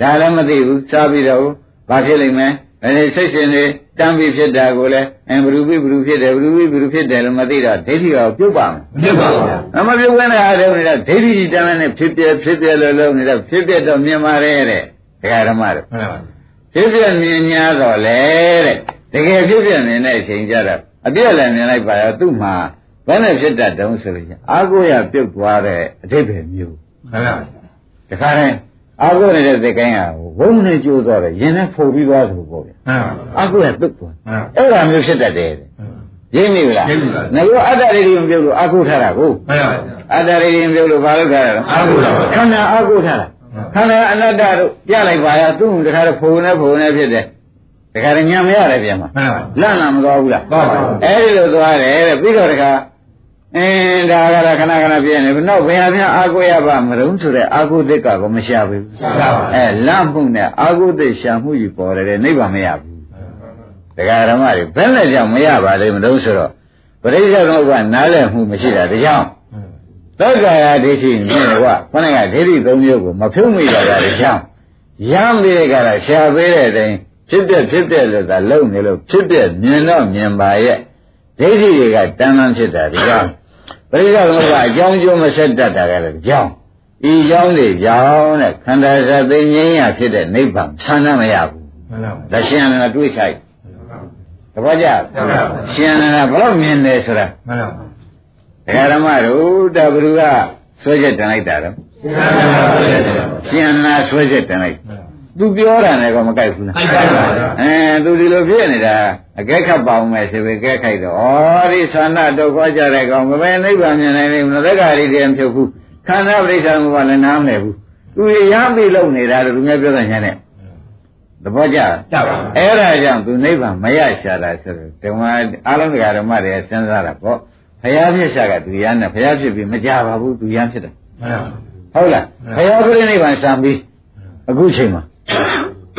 ဒါလည်းမသိဘူးစားပြီးတော့ဘာဖြစ်လိမ့်မယ်အဲဒီစိတ်ရှင်တွေတမ်းပြီးဖြစ်တာကိုလည်းအင်ဘလူပိဘလူဖြစ်တယ်ဘလူပိဘလူဖြစ်တယ်လို့မသိတော့ဒိဋ္ဌိကပြုတ်ပါမယ်ပြုတ်ပါဘူးမပြုတ်ဘဲနဲ့အားလုံးနေတာဒိဋ္ဌိတမ်းနဲ့ဖြစ်ပြဖြစ်ပြလို့လုံးနေတာဖြစ်ပြတော့မြင်ပါရဲ့တဲ့ ဒကာဓမ္မတို့ဖြစ်ပြမြင်ညာတော့လေတဲ့တကယ်ဖြစ်ပြမြင်တဲ့အချိန်ကျတော့အပြည့်လည်းမြင်လိုက်ပါရောသူ့မှာဘယ်နဲ့ဖြစ်တတ်တုံးဆိုလို့အာကိုရပြုတ်သွားတဲ့အတိပ္ပယ်မျိုးမှန်ပါတခါတည်းအာကိုနေတဲ့သိကိုင်းကဝုန်းနဲ့ကျိုးသွားတယ်ရင်နဲ့ဖုန်ပြီးသွားသလိုပေါ့ဗျာအာကိုရပြုတ်သွားအဲ့ဒါမျိုးဖြစ်တတ်တယ်ရင်းမိလားငါရောအတ္တရိယံပြုတ်လို့အာကိုထားတာကိုမှန်ပါဗျာအတ္တရိယံပြုတ်လို့ဘာလုပ်ထားတာလဲအာကိုထားခန္ဓာအာကိုထားတာ ခန္ဓာအနတ္တတို့ပြလိုက်ပါရသူ့တခါတော့ဖုန်နဲ့ဖုန်နဲ့ဖြစ်တယ်တခါတော့ညံမရတယ်ပြန်မှာလန့်လာမသွားဘူးလားသွားပါဘူးအဲ့ဒီလိုသွားတယ်တဲ့ပြီးတော့တခါအင်းဒါကလည်းခဏခဏပြည့်နေပြီနောက်ဘယ်ဟာပြန်အာကိုရပါမရုံးဆိုတဲ့အာကိုသစ်ကကိုမရှာဘူးအဲလန့်မှုနဲ့အာကိုသစ်ရှာမှုကြီးပေါ်တယ်နိဗ္ဗာန်မရဘူးတရားဓမ္မတွေဘယ်နဲ့ကြောင့်မရပါလိမ့်မလို့ဆိုတော့ပရိစ္ဆေသမုပ္ပါနားလည်မှုမရှိတာဒါကြောင့် သောက္ကာယဒိဋ္ဌိမြင်ကွာခொနဲ့ကဒိဋ္ဌိသုံးမျိုးကိုမဖြုံးမိတာကဒါကြောင့်ရမ်းပြီးကြတာရှားပေးတဲ့အတိုင်းဖြစ်တဲ့ဖြစ်တဲ့လို့သာလုံနေလို့ဖြစ်တဲ့မြင်တော့မြင်ပါရဲ့ဒိဋ္ဌိတွေကတန်တန်ဖြစ်တာဒါကြောင့်ပရိစ္ဆေသမုပ္ပါအကြောင်းကျိုးမဆက်တတ်တာကလည်းဒါကြောင့်ဤကြောင်းတွေကြောင့်တဲ့ခန္ဓာစသိငြိမ်းရဖြစ်တဲ့နိဗ္ဗာန်ဆန္ဒမရဘူးမှန်ပါဘူးဒါရှင်ကတွေးချိုက်တပည့်ကြရှင်ကဘယ်တော့မြင်တယ်ဆိုတာမှန်ပါဘူး ဒကာဓမ္မတို့တဘ누구ကဆွဲချက်တန်လိုက်တာတော့ရှင်နာဆွဲချက်တန်လိုက်သူပြောတာနဲ့ကမကြိုက်ဘူးလားကြိုက်ပါဘူးအဲသူဒီလိုဖြစ်နေတာအကဲခတ်ပါအောင်မယ်ဆိုပြီးကဲခိုက်တော့ဩဒီသန္တာဒုက္ခကြတဲ့ကောင်မပဲနိဗ္ဗာန်မြင်နိုင်လိမ့်မလားသက္ကာရီတည်းမဖြုတ်ဘူးခန္ဓာပရိစ္ဆာမဘာလည်းနားမလဲဘူးသူရမ်းပြီးလုံနေတာလို့သူများပြောတဲ့ညာနဲ့သဘောကျကြပါဘူးအဲ့ဒါကြောင့်သူနိဗ္ဗာန်မရရှာတာဆိုတော့ဓမ္မအားလုံးဓမ္မတွေစဉ်းစားတာပေါ့ဘု ရားဖြစ်ရှာကသူရမ်းတယ်ဘုရားဖြစ်ပြီးမကြပါဘူးသူရမ်းဖြစ်တယ်ဟုတ်လားဘုရားပြိဋိဘံစံပြီးအခုချိန်မှာ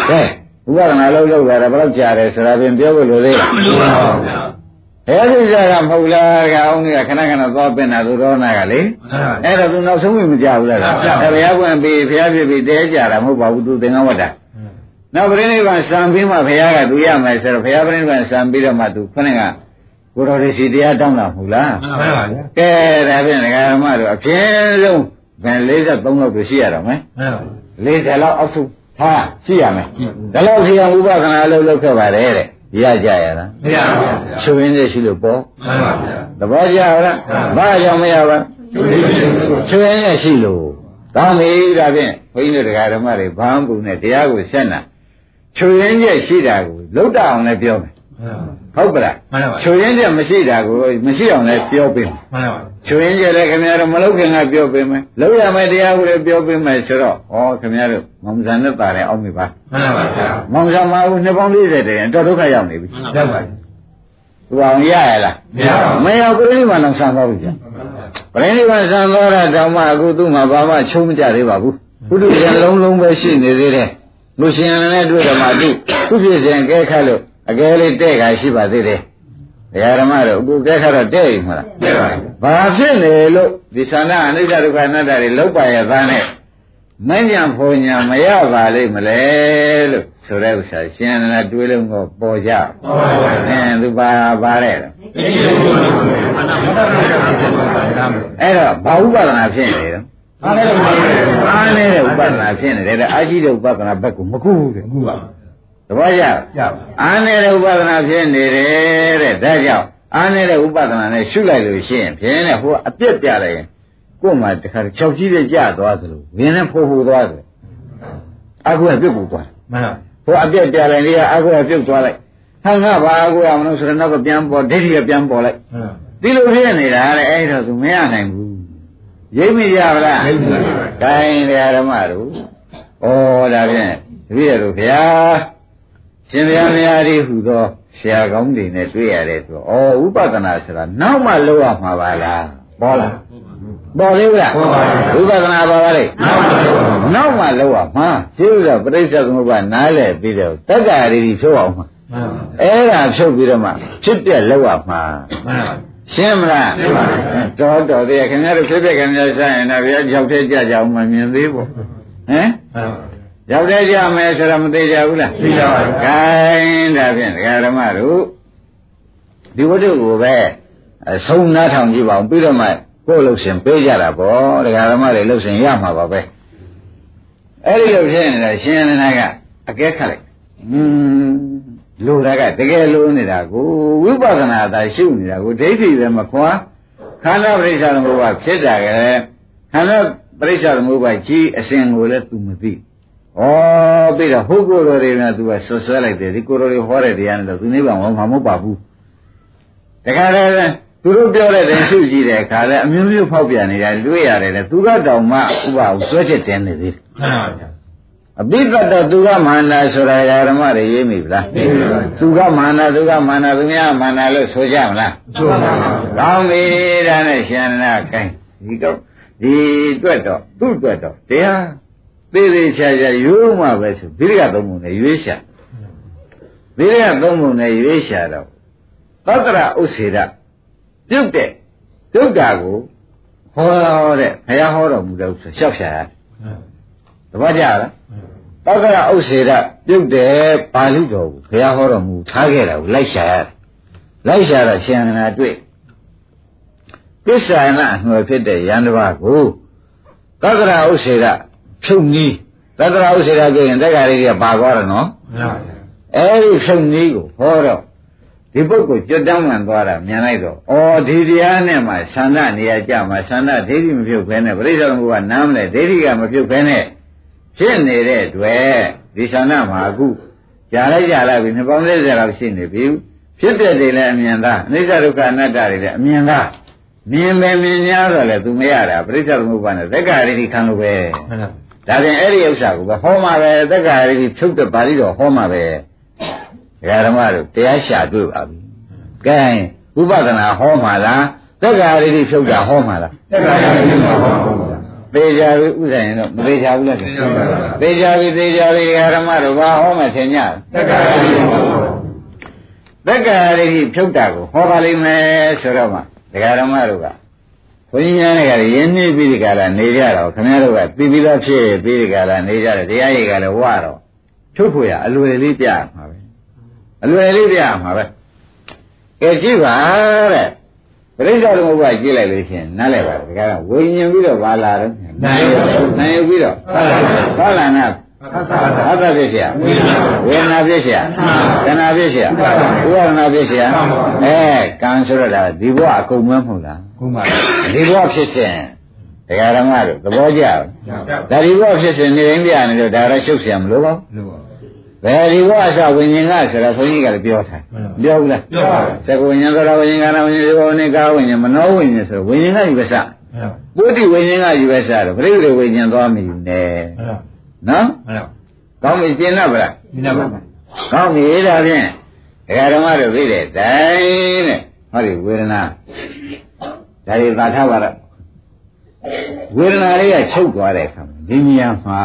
ကဲဥပဒနာလောက်လောက်တာဘယ်တော့ကြာတယ်ဆိုတာပြင်ပြောဖို့လိုသေးလားမလိုပါဘူးဗျာဘယ်လိုကြာကမဟုတ်လားကအောင်ကြီးကခဏခဏသွားပင်တာသူရောနာကလေအဲ့တော့သူနောက်ဆုံးမကြဘူးလားအဲဘုရားကွင်ပြီးဘုရားဖြစ်ပြီးတဲကြတာမဟုတ်ပါဘူးသူသင်္ကန်းဝတ်တာနောက်ပြိဋိဘံစံပြီးမှဘုရားကသူရမယ်ဆိုတော့ဘုရားပြိဋိဘံစံပြီးတော့မှသူခဏက ကိုတော်ရစီတရားတောင်းတာမဟုတ်လားမှန်ပါပါဗျာကဲဒါဖြင့်ဒကာဓမ္မတို့အပြင်းဆုံးဘယ်53လောက်ကိုရှိရတော့မယ်မှန်ပါ40လောက်အောက်ဆုံးဟာရှိရမယ်ဒါလောက်ရှိအောင်ဥပဒနာလုပ်လုပ်ခဲ့ပါတယ်တဲ့ရကြရလားမရပါဘူးချွေင်းနေရှိလို့ပေါ့မှန်ပါဗျာသဘောကျလားဘာကြောင့်မရပါချွေင်းနေရှိလို့ကောင်းပြီဒါဖြင့်ဘုန်းကြီးတို့တရားဓမ္မတွေဘာမှမပူနဲ့တရားကိုဆက်နာချွေင်းချက်ရှိတာကိုလောက်တအောင်လည်းပြောမယ် ဟုတ်ပလားမှန်ပါပါချွေရင်းချက်မရှိတာကိုမရှိအောင်လည်းပြောပေးမယ်မှန်ပါပါချွေရင်းချက်လည်းခင်ဗျားတို့မလောက်ခင်ကပြောပေးမယ်လောက်ရမယ်တရားကိုလည်းပြောပေးမယ်ဆိုတော့ဩခင်ဗျားတို့မောင်ဆန်နဲ့တာတယ်အောက်မိပါမှန်ပါပါဗျာမောင်ဆန်မှာဦးနှစ်ပေါင်း40တည်းရင်တော်ဒုက္ခရောက်နေပြီရောက်ပါပြီသူအောင်ရရလားမရပါဘူးမရောက်ပြိဋိဘံအောင်ဆန်သွားပြီဗျပြိဋိဘံဆန်သွားတာတောင်မှအခုသူ့မှာဘာမှချုံမကြသေးပါဘူးဘုဒ္ဓဉာဏ်လုံးလုံးပဲရှိနေသေးတယ်လူရှင်နဲ့တွေ့တယ်မှာသူသူဖြစ်စဉ်ကဲခတ်လို့ အကယ်လေးတဲ့ခါရှိပါသေးတယ်ဒကာဓမ္မတို့အခုကဲခတ်တော့တဲ့ပြီမလားတဲ့ပါပြီဘာဖြစ်နေလို့ဒီသန္တာအနိစ္စဒုက္ခအနတ္တတွေလောက်ပါရသားနဲ့မဉ္ဇဉ်ဖွညာမရပါလိမ့်မလဲလို့ဆိုတဲ့ဥစ္စာရှင်ရဏတွေးလုံးကိုပေါ်ကြဟုတ်ပါပါအင်းသူပါပါတဲ့ဒီလိုကိုမှန်ပါပါအဲ့အဲ့တော့ဘာဥပဒနာဖြစ်နေလဲဒါလည်းမှန်ပါပါအားနေတဲ့ဥပဒနာဖြစ်နေတယ်တဲ့အာရှိတဲ့ဥပဒနာဘက်ကိုမကူဘူးတဲ့အခုပါတ ပည့်ကြရပါအားနေတဲ့ဥပဒနာဖြစ်နေတယ်တဲ့ဒါကြောင့်အားနေတဲ့ဥပဒနာနဲ့ရှုလိုက်လို့ရှိရင်ဖြင်းတဲ့ဟိုအပြက်ပြလိုက်ရင်ကိုယ်မှတခါချောက်ကြီးပြကြသွားသလိုဝင်းနဲ့ဖိုးဖိုးသွားတယ်အခုကပြုတ်ကိုသွားတယ်မှန်ပါဟိုအပြက်ပြလိုက်လေအခုကပြုတ်သွားလိုက်ဟာငါဘာအခုရမလို့ဆိုတော့နောက်ကပြန်ပေါ်ဒိဋ္ဌိကပြန်ပေါ်လိုက်မှန်ပါဒီလိုဖြစ်နေတာလေအဲ့တော့သူမရနိုင်ဘူးရိပ်မိရပါလားရိပ်မိပါပါဂိုင်းတရားဓမ္မတို့ဩဒါဖြင့်တပည့်တော်ဗျာ ရှင်ဗျာမယားဒီဟူသောဆရာကောင်းတွေနဲ့တွေ့ရတယ်ဆိုတော့ဩဥပဒနာဆိုတာနောက်မှလောက်ရမှာပါလားပေါ်လားပေါ်သေးဘူးလားပေါ်ပါဘူးဥပဒနာပါပါလေနောက်မှလောက်ပါနောက်မှလောက်ရမှာရှင်းဥစ္စာပြိဿသမုပ္ပါနားလည်ပြီးတော့တက္ကရာရီဖြုတ်အောင်မှာမှန်ပါအဲ့ဒါဖြုတ်ပြီးတော့မှဖြစ်ပြက်လောက်ရမှာမှန်ပါရှင်းမလားရှင်းပါပြီတော်တော်သေးခင်ဗျားတို့ဖြစ်ဖြစ်ခင်ဗျားဆိုင်ရင်တော့ဗျာကြောက်တဲ့ကြကြအောင်မမြင်သေးဘူးဟမ်မှန်ပါ ရောက်တဲ့ကြမယ်ဆိုတော့မသေးကြဘူးလား သိကြပါဘူး ။ gain ဒါဖြင့်ဒကာဓမ္မတို့ဒီဝတ္ထုကိုပဲအဆုံးနားထောင်ကြည့်ပါအောင်ပြီးတော့မှကိုယ်လို့ရှင်ပေးကြတာပေါ့ဒကာဓမ္မတွေလို့ရှင်ရမှာပါပဲ။အဲ့ဒီလိုဖြစ်နေတာရှင်ရဏကအကဲခတ်လိုက်။อืมလိုတာကတကယ်လိုနေတာကိုဝိပဿနာသာရှုနေတာကိုဒိဋ္ဌိပဲမခွာခန္ဓာပရိစ္ဆာသမုပ္ပါဖြစ်တာကလည်းခန္ဓာပရိစ္ဆာသမုပ္ပါကြီးအစဉ်ကိုလည်း तू မသိ။ ဩပြီးတော့ဟုတ်ကိုယ်တော်တွေက तू ကဆွဆွဲလိုက်တယ်ဒီကိုယ်တော်တွေဟောတဲ့တရားနဲ့တော့ तू နိဗ္ဗာန်ဝမှာမဟုတ်ပါဘူး။တခါတည်းသူတို့ပြောတဲ့တဲ့ရှုကြည့်တဲ့အခါလဲအမျိုးမျိုးဖောက်ပြန်နေတာတွေ့ရတယ်လေသူကတောင်မှဥပအောင်ဆွဲချက်တင်နေသေးတယ်မှန်ပါဗျာအပိပတ္တသူကမာနဆိုတာဓမ္မတွေရေးမိဗလားသိပါပါသူကမာနသူကမာနသူများမာနလို့ဆိုကြမလားချိုးပါပါကောင်းပြီဒါနဲ့ရှင်နာကိုင်းဒီတော့ဒီအတွက်တော့သူ့အတွက်တော့တရား သေးသေးချာချာရိုးမှပဲဆိုဘိရိကသုံးပုံနဲ့ရွေးရှာဘိရိကသုံးပုံနဲ့ရွေးရှာတော့သတ္တရဥစ္စေဒပြုတ်တဲ့ဒုက္ခကိုဟောတဲ့ဘုရားဟောတော်မူတဲ့ဥစ္စာလျှောက်ရှာရတယ်သဘောကျလားသောကရဥစ္စေဒပြုတ်တယ်ပါဠိတော်ကိုဘုရားဟောတော်မူထားခဲ့တာကိုလိုက်ရှာရတယ်လိုက်ရှာတော့ရှင်န္ဒနာတွေ့ပစ္ဆာနာအနှွယ်ဖြစ်တဲ့ယန္တဘာကိုသောကရဥစ္စေဒ ဖြုတ်နည်းသောကရဥစ္စေဒပြောရင်တက္ကရာကြီးကပါသွားတယ်နော်မှန်ပါဗျာအဲဒီဖြုတ်နည်းကိုဟောတော့ဒီပုဂ္ဂိုလ်ကြွတမ်းမှန်သွားတာမြင်လိုက်တော့ဩဒီတရားနဲ့မှသန္ဓနေရာကြမှာသန္ဓဒိဋ္ဌိမဖြုတ်ဘဲနဲ့ပရိစ္ဆေသမုပ္ပါနားမလဲဒိဋ္ဌိကမဖြုတ်ဘဲနဲ့ဖြစ်နေတဲ့တွေ့ဒီသဏ္ဍမှာအခုကြာလိုက်ကြာလိုက်ပြီနှစ်ပေါင်း40လောက်ရှိနေပြီဖြစ်ပြတယ်လည်းအမြင်သားအနိစ္စဒုက္ခအနတ္တတွေလည်းအမြင်သားမြင်ပဲမြင်များတော့လေသူမရတာပရိစ္ဆေသမုပ္ပါနဲ့သက္ကာရိတိခံလို့ပဲမှန်ပါ ဒါပြင်အဲ့ဒီဥစ္စာကိုပဲဟောမှာပဲသက္ကာရိတိဖြုတ်တဲ့ပါဠိတော်ဟောမှာပဲဒကာဓမ္မတို့တရားရှာတွေ့ပါပြီကဲဥပဒနာဟောမှာလားသက္ကာရိတိဖြုတ်တာဟောမှာလားတက္ကရာကြီးမှာပါဘုရားသေချာပြီဥစ္စာရင်တော့မသေချာဘူးလားသိကြပါပါသေချာပြီသေချာပြီဓမ္မတို့ဘာဟောမှသင်ညတက္ကရာကြီးမှာပါသက္ကာရိတိဖြုတ်တာကိုဟောပါလိမ့်မယ်ဆိုတော့မှဒကာဓမ္မတို့က ဘုန်းကြီးများတွေကလည်းယင်းနေပြီးဒီကလာနေကြတော့ခင်ဗျားတို့ကပြီးပြီးသားဖြစ်ပြီးဒီကလာနေကြတယ်တရားရည်ကလည်းဝတော့ဖြုတ်ဖို့ရအလွယ်လေးပြရမှာပဲအလွယ်လေးပြရမှာပဲကဲကြည့်ပါတဲ့ပရိစ္ဆေသမုပ္ပါကြည့်လိုက်လို့ရှိရင်နားလည်ပါဒကာကဝိညာဉ်ပြီးတော့ဘာလာတော့ နိုင်ရ နိုင်ယူပြီးတော့ ပါလာဘာလာနာ သတ္တ အတ္တဖြစ်เสียဝေဒနာဖြစ်เสียတဏှာဖြစ်เสียဥပါဒနာဖြစ်เสียအဲကံဆိုတော့ဒါဒီဘဝအကုန်မမဟုတ်လား ကုမာ ဒီဘဝဖြစ်စဉ်ဒကာဓမ္မတို့သဘောကျလား ကြောက် ဒါဒီဘဝဖြစ်စဉ်နေတိုင်းပြနေလို့ဒါရရှုပ်เสียမလို့ပါဘူး လို့ပါ ဒ ဘယ်ဒီဘဝအစဝိညာဉ်ကဆိုတော့ဘုန်းကြီးကလည်းပြောထားပြောဘူးလား ပြောပါဘူး သက္ကဝိညာဉ်သောတာဝိညာဉ်ကာဏဝိညာဉ်ဒီဘဝနိကာဝိညာဉ်မနောဝိညာဉ်ဆိုတော့ဝိညာဉ်ကယူပဲစ မှန်ပါ ပုဒ္ဓိဝိညာဉ်ကယူပဲစတော့ပရိသေဝိညာဉ်သွားမယူနဲ့ မှန်ပါ နော် မှန်ပါ ကောင်းပြီရှင်းတော့ဗလား ဒီနာပါ ကောင်းပြီဒါဖြင့်ဒကာဓမ္မတို့သိတဲ့တိုင်းတဲ့ဟောဒီဝေဒနာ ဒါတွေသာထားပါတော့ဝေဒနာလေးကချုပ်သွားတဲ့အခါမှာဒီဉာဏ်မှာ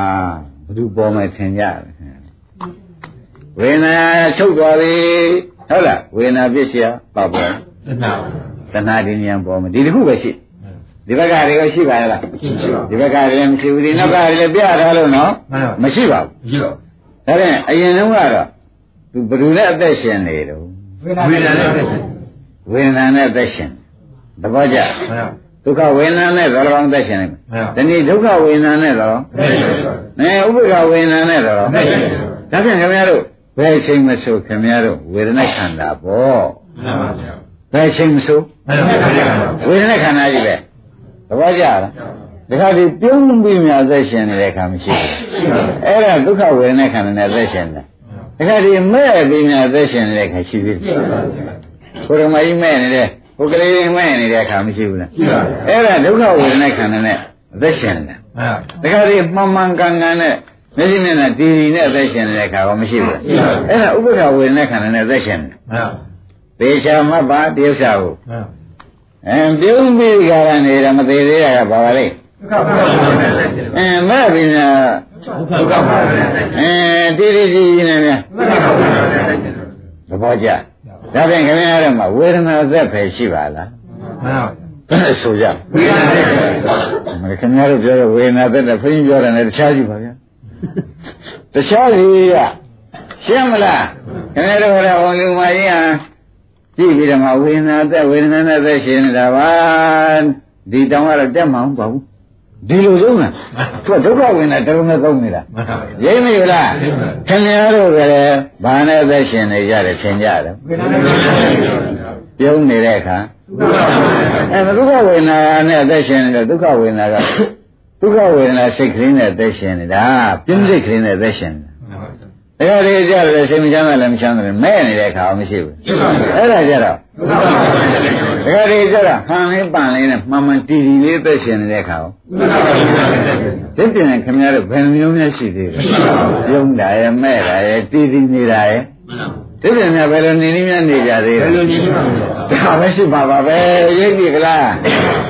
ဘုသူပေါ်မှထင်ကြတယ်ဝေဒနာချုပ်သွားပြီဟုတ်လားဝေဒနာပစ္စယပါပေါ်တဏှာတဏှာဒီဉာဏ်ပေါ်မှဒီတစ်ခုပဲရှိဒီဘက်ကတွေရောရှိပါရဲ့လားဒီဘက်ကတွေလည်းမရှိဘူးဒီနောက်ကတွေလည်းပြထားလို့နော်မရှိပါဘူးရှိတော့ဒါဖြင့်အရင်ဆုံးကတော့သူဘယ်သူနဲ့အသက်ရှင်နေတော့ဝေဒနာနဲ့အသက်ရှင်ဝေဒနာနဲ့အသက်ရှင် သဘောကျမှန်ပါဒုက္ခဝေဒနာနဲ့သောတော်အသက်ရှင်နေမယ်မှန်ပါဒီနေ့ဒုက္ခဝေဒနာနဲ့သောတော်သက်ရှင်နဲဥပ္ပခဝေဒနာနဲ့သောတော်သက်ရှင်ဒါဖြင့်ခင်ဗျားတို့ဘယ်အချိန်မဆိုခင်ဗျားတို့ဝေဒနာခန္ဓာပေါ့မှန်ပါဘယ်အချိန်မဆိုမှန်ပါဝေဒနာခန္ဓာကြီးပဲသဘောကျလားဒီခါဒီပြုံးပြီးမြတ်သက်ရှင်နေတဲ့အခါမရှိဘူးအဲ့ဒါဒုက္ခဝေဒနာခန္ဓာနဲ့သက်ရှင်တယ်ဒီခါဒီမဲ့ပြီးမြတ်သက်ရှင်နေတဲ့အခါရှိပြီကိုရမကြီးမဲ့နေတဲ့ ဟိုကလေးမဲ့နေတဲ့အခါမရှိဘူးလားရှိပါအဲ့ဒါဒုက္ခဝေဒနာခန္ဓာနဲ့အသက်ရှင်တယ်မှန်ပါ။ဒါကြတဲ့မှန်မှန်ကန်ကန်နဲ့မျက်စိမျက်နှာတီတီနဲ့အသက်ရှင်နေတဲ့အခါကမရှိဘူးလားရှိပါဘူး။အဲ့ဒါဥပ္ပခဝေဒနာခန္ဓာနဲ့အသက်ရှင်တယ်မှန်ပါ။သေချာမှတ်ပါတရုပ်စာကိုမှန်ပါအဲပြုံးပြီးကြရနေတယ်မသေးသေးတာကဘာပါလဲဒုက္ခပါသက်ရှင်။အဲမဲ့ပြီးညာဒုက္ခပါသက်ရှင်အဲတီတီတီနဲ့များဒုက္ခပါသက်ရှင်သဘောကျ။ ဒါဖြင့်ခင်ဗျားတို့မှာဝေဒနာသက်ပဲရှိပါလားမှန်ပါ။ဘယ်ဆိုကြဝေဒနာနဲ့သက်ရှင်။မခင်ဗျားတို့ပြောတဲ့ဝေဒနာသက်တဲ့ဘုန်းကြီးပြောတယ်နဲ့တခြားကြည့်ပါဗျာ။တခြားစီကရှင်းမလားခင်ဗျားတို့ဟောတဲ့ဝန်လူမကြီးဟာကြည့်ပြီးတော့မှဝေဒနာသက်ဝေဒနာနဲ့သက်ရှင်းနေတာပါဒီတောင်ကတော့တက်မှမပေါ့ဘူး ဒီလိုလုံးလားသူကဒုက္ခဝေဒနာတစ်လုံးနဲ့သုံးနေတာမှန်ပါရိမ့်မိလားခင်ဗျားတို့ကလည်းဘာနဲ့သက်ရှင်နေကြတယ်ထင်ကြတယ်ဝေဒနာနဲ့သက်ရှင်ပြုံးနေတဲ့အခါဒုက္ခပါသက်ရှင်အဲဒုက္ခဝေဒနာနဲ့အသက်ရှင်နေတဲ့ဒုက္ခဝေဒနာကဒုက္ခဝေဒနာစိတ်ကလေးနဲ့အသက်ရှင်နေတာပြင်းစိတ်ကလေးနဲ့အသက်ရှင်နေတာ မှန်ပါဒါကြတဲ့ကြတယ်စိတ်မချမ်းသာလည်းမချမ်းသာလည်းမဲ့နေတဲ့အခါမရှိဘူးရှိပါဘူးအဲ့ဒါကြတော့ဒုက္ခပါသက်ရှင်ဒါကြတဲ့ကြတော့ဟန်လေးပန်လေးနဲ့မှန်မှန်တီတီလေးအသက်ရှင်နေတဲ့အခါဒုက္ခပါသက်ရှင်ဒီပြင်ခင်ဗျားတို့ဘယ်နှမျိုးများရှိသေးလဲရှိပါဘူးပြုံးတာရဲ့မဲ့တာရဲ့တီတီနေတာရဲ့ဒီပြင်များဘယ်လိုနေနည်းများနေကြသေးဘလဲယ်လိုနေလဲဒါပဲရှိပါပါပဲရိပ်ပြီကလား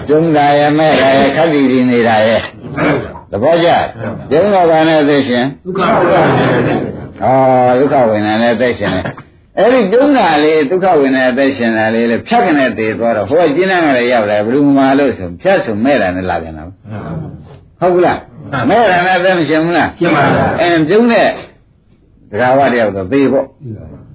ကျုံတာရဲ့မဲ့တာရဲ့ခက်တီတီနေတာရဲ့သဘောကျကျုံတော့ဘာနဲ့အသက်ရှင်ဒုက္ခပါသက်ရှင် ဩဒုက္ခဝေဒနာနဲ့အသက်ရှင်တယ်အဲ့ဒီကျုံတာလေးဒုက္ခဝေဒနာအသက်ရှင်တာလေးလေဖြတ်ကနေတည်သွားတော့ဟိုကကျင်းကလည်းရောက်တယ်ဘယ်လိုမှလို့ဆိုဖြတ်ဆိုမဲ့တာနဲ့လာပြန်တာဟုတ်ကလားမဲ့တာနဲ့အသက်မရှင်ဘူးလားရှင်းပါလားအဲကျုံတဲ့ဒကာဝတယောက်တော့သေပေါ့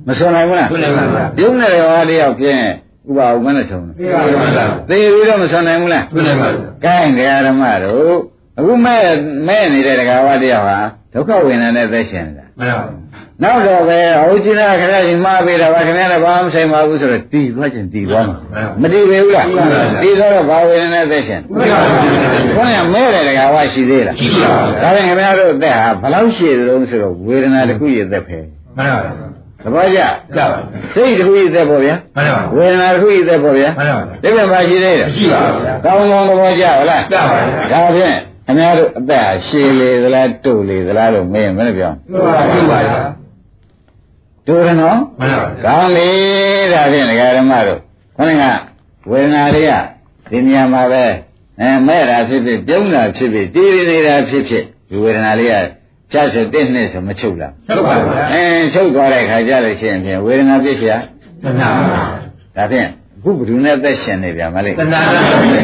မစွန်နိုင်ဘူးလားရှင်းပါလားကျုံတဲ့ဒကာဝတယောက်ဖြင့်ဥပအောင်မနဲ့ဆုံးတယ်ရှင်းပါလားသေပြီးတော့မဆွနိုင်ဘူးလားရှင်းပါလား။ကိုင်းတရားဓမ္မတို့အခုမဲ့မဲ့နေတဲ့တကားဝတရားဟာဒုက္ခဝေဒနာနဲ့သက်ရှင်နေတာ မှန်ပါ။နောက်တော့ပဲအဟုတ်ကြီးလားခင်ဗျာကြီးမှားပေးတာပါခင်ဗျာလည်းဘာမှမဆိုင်ပါဘူးဆိုတော့တီးသွားခြင်းတီးသွားမှာ။မတီးပေဘူးလား။တီးသွားတော့ဘာဝေဒနာနဲ့သက်ရှင်ဒုက္ခပါသက်ရှင်။ခေါင်းကမဲ့တဲ့တကားဝရှိသေးလားရှိပါဘူး။ဒါဖြင့်ခင်ဗျားတို့အသက်ဟာဘယ်လောက်ရှိသလဲဆိုတော့ဝေဒနာတစ်ခုရသက်ပဲမှန်ပါ။သဘောကျကြပါ။စိတ်တစ်ခုရသက်ပေါ့ဗျာမှန်ပါ။ဝေဒနာတစ်ခုရသက်ပေါ့ဗျာမှန်ပါ။ဒီပြန်ပါရှိသေးတယ်ရှိပါဘူး။ကောင်းကောင်းသဘောကျဟုတ်လားကြပါ။ဒါဖြင့် အများတို့အသက်ဟာရှည်လေသလားတုတ်လေသလားလို့မေးရင်မင်းပြော ဒုက္ခရှိပါလား တူရနော် မှန်ပါ ကောင်းလေဒါဖြင့်ဒကာဓမ္မတို့ခொနကဝေဒနာတွေကဒီနေရာမှာပဲအဲမဲ့တာဖြစ်ဖြစ်ပြုံးတာဖြစ်ဖြစ်တည်ရနေတာဖြစ်ဖြစ်ဒီဝေဒနာလေးကချက်စတဲ့နှစ်ဆိုမချုပ်လား ဟုတ်ပါဘူး အဲချုပ်သွားတဲ့ခါကျလို့ရှိရင်ဖြင့်ဝေဒနာဖြစ်เสีย တဏှာ ဒါဖြင့်အခုဘယ်သူနဲ့သက်ရှင်နေပြန်မလဲ တဏှာနဲ့သက်ရှင်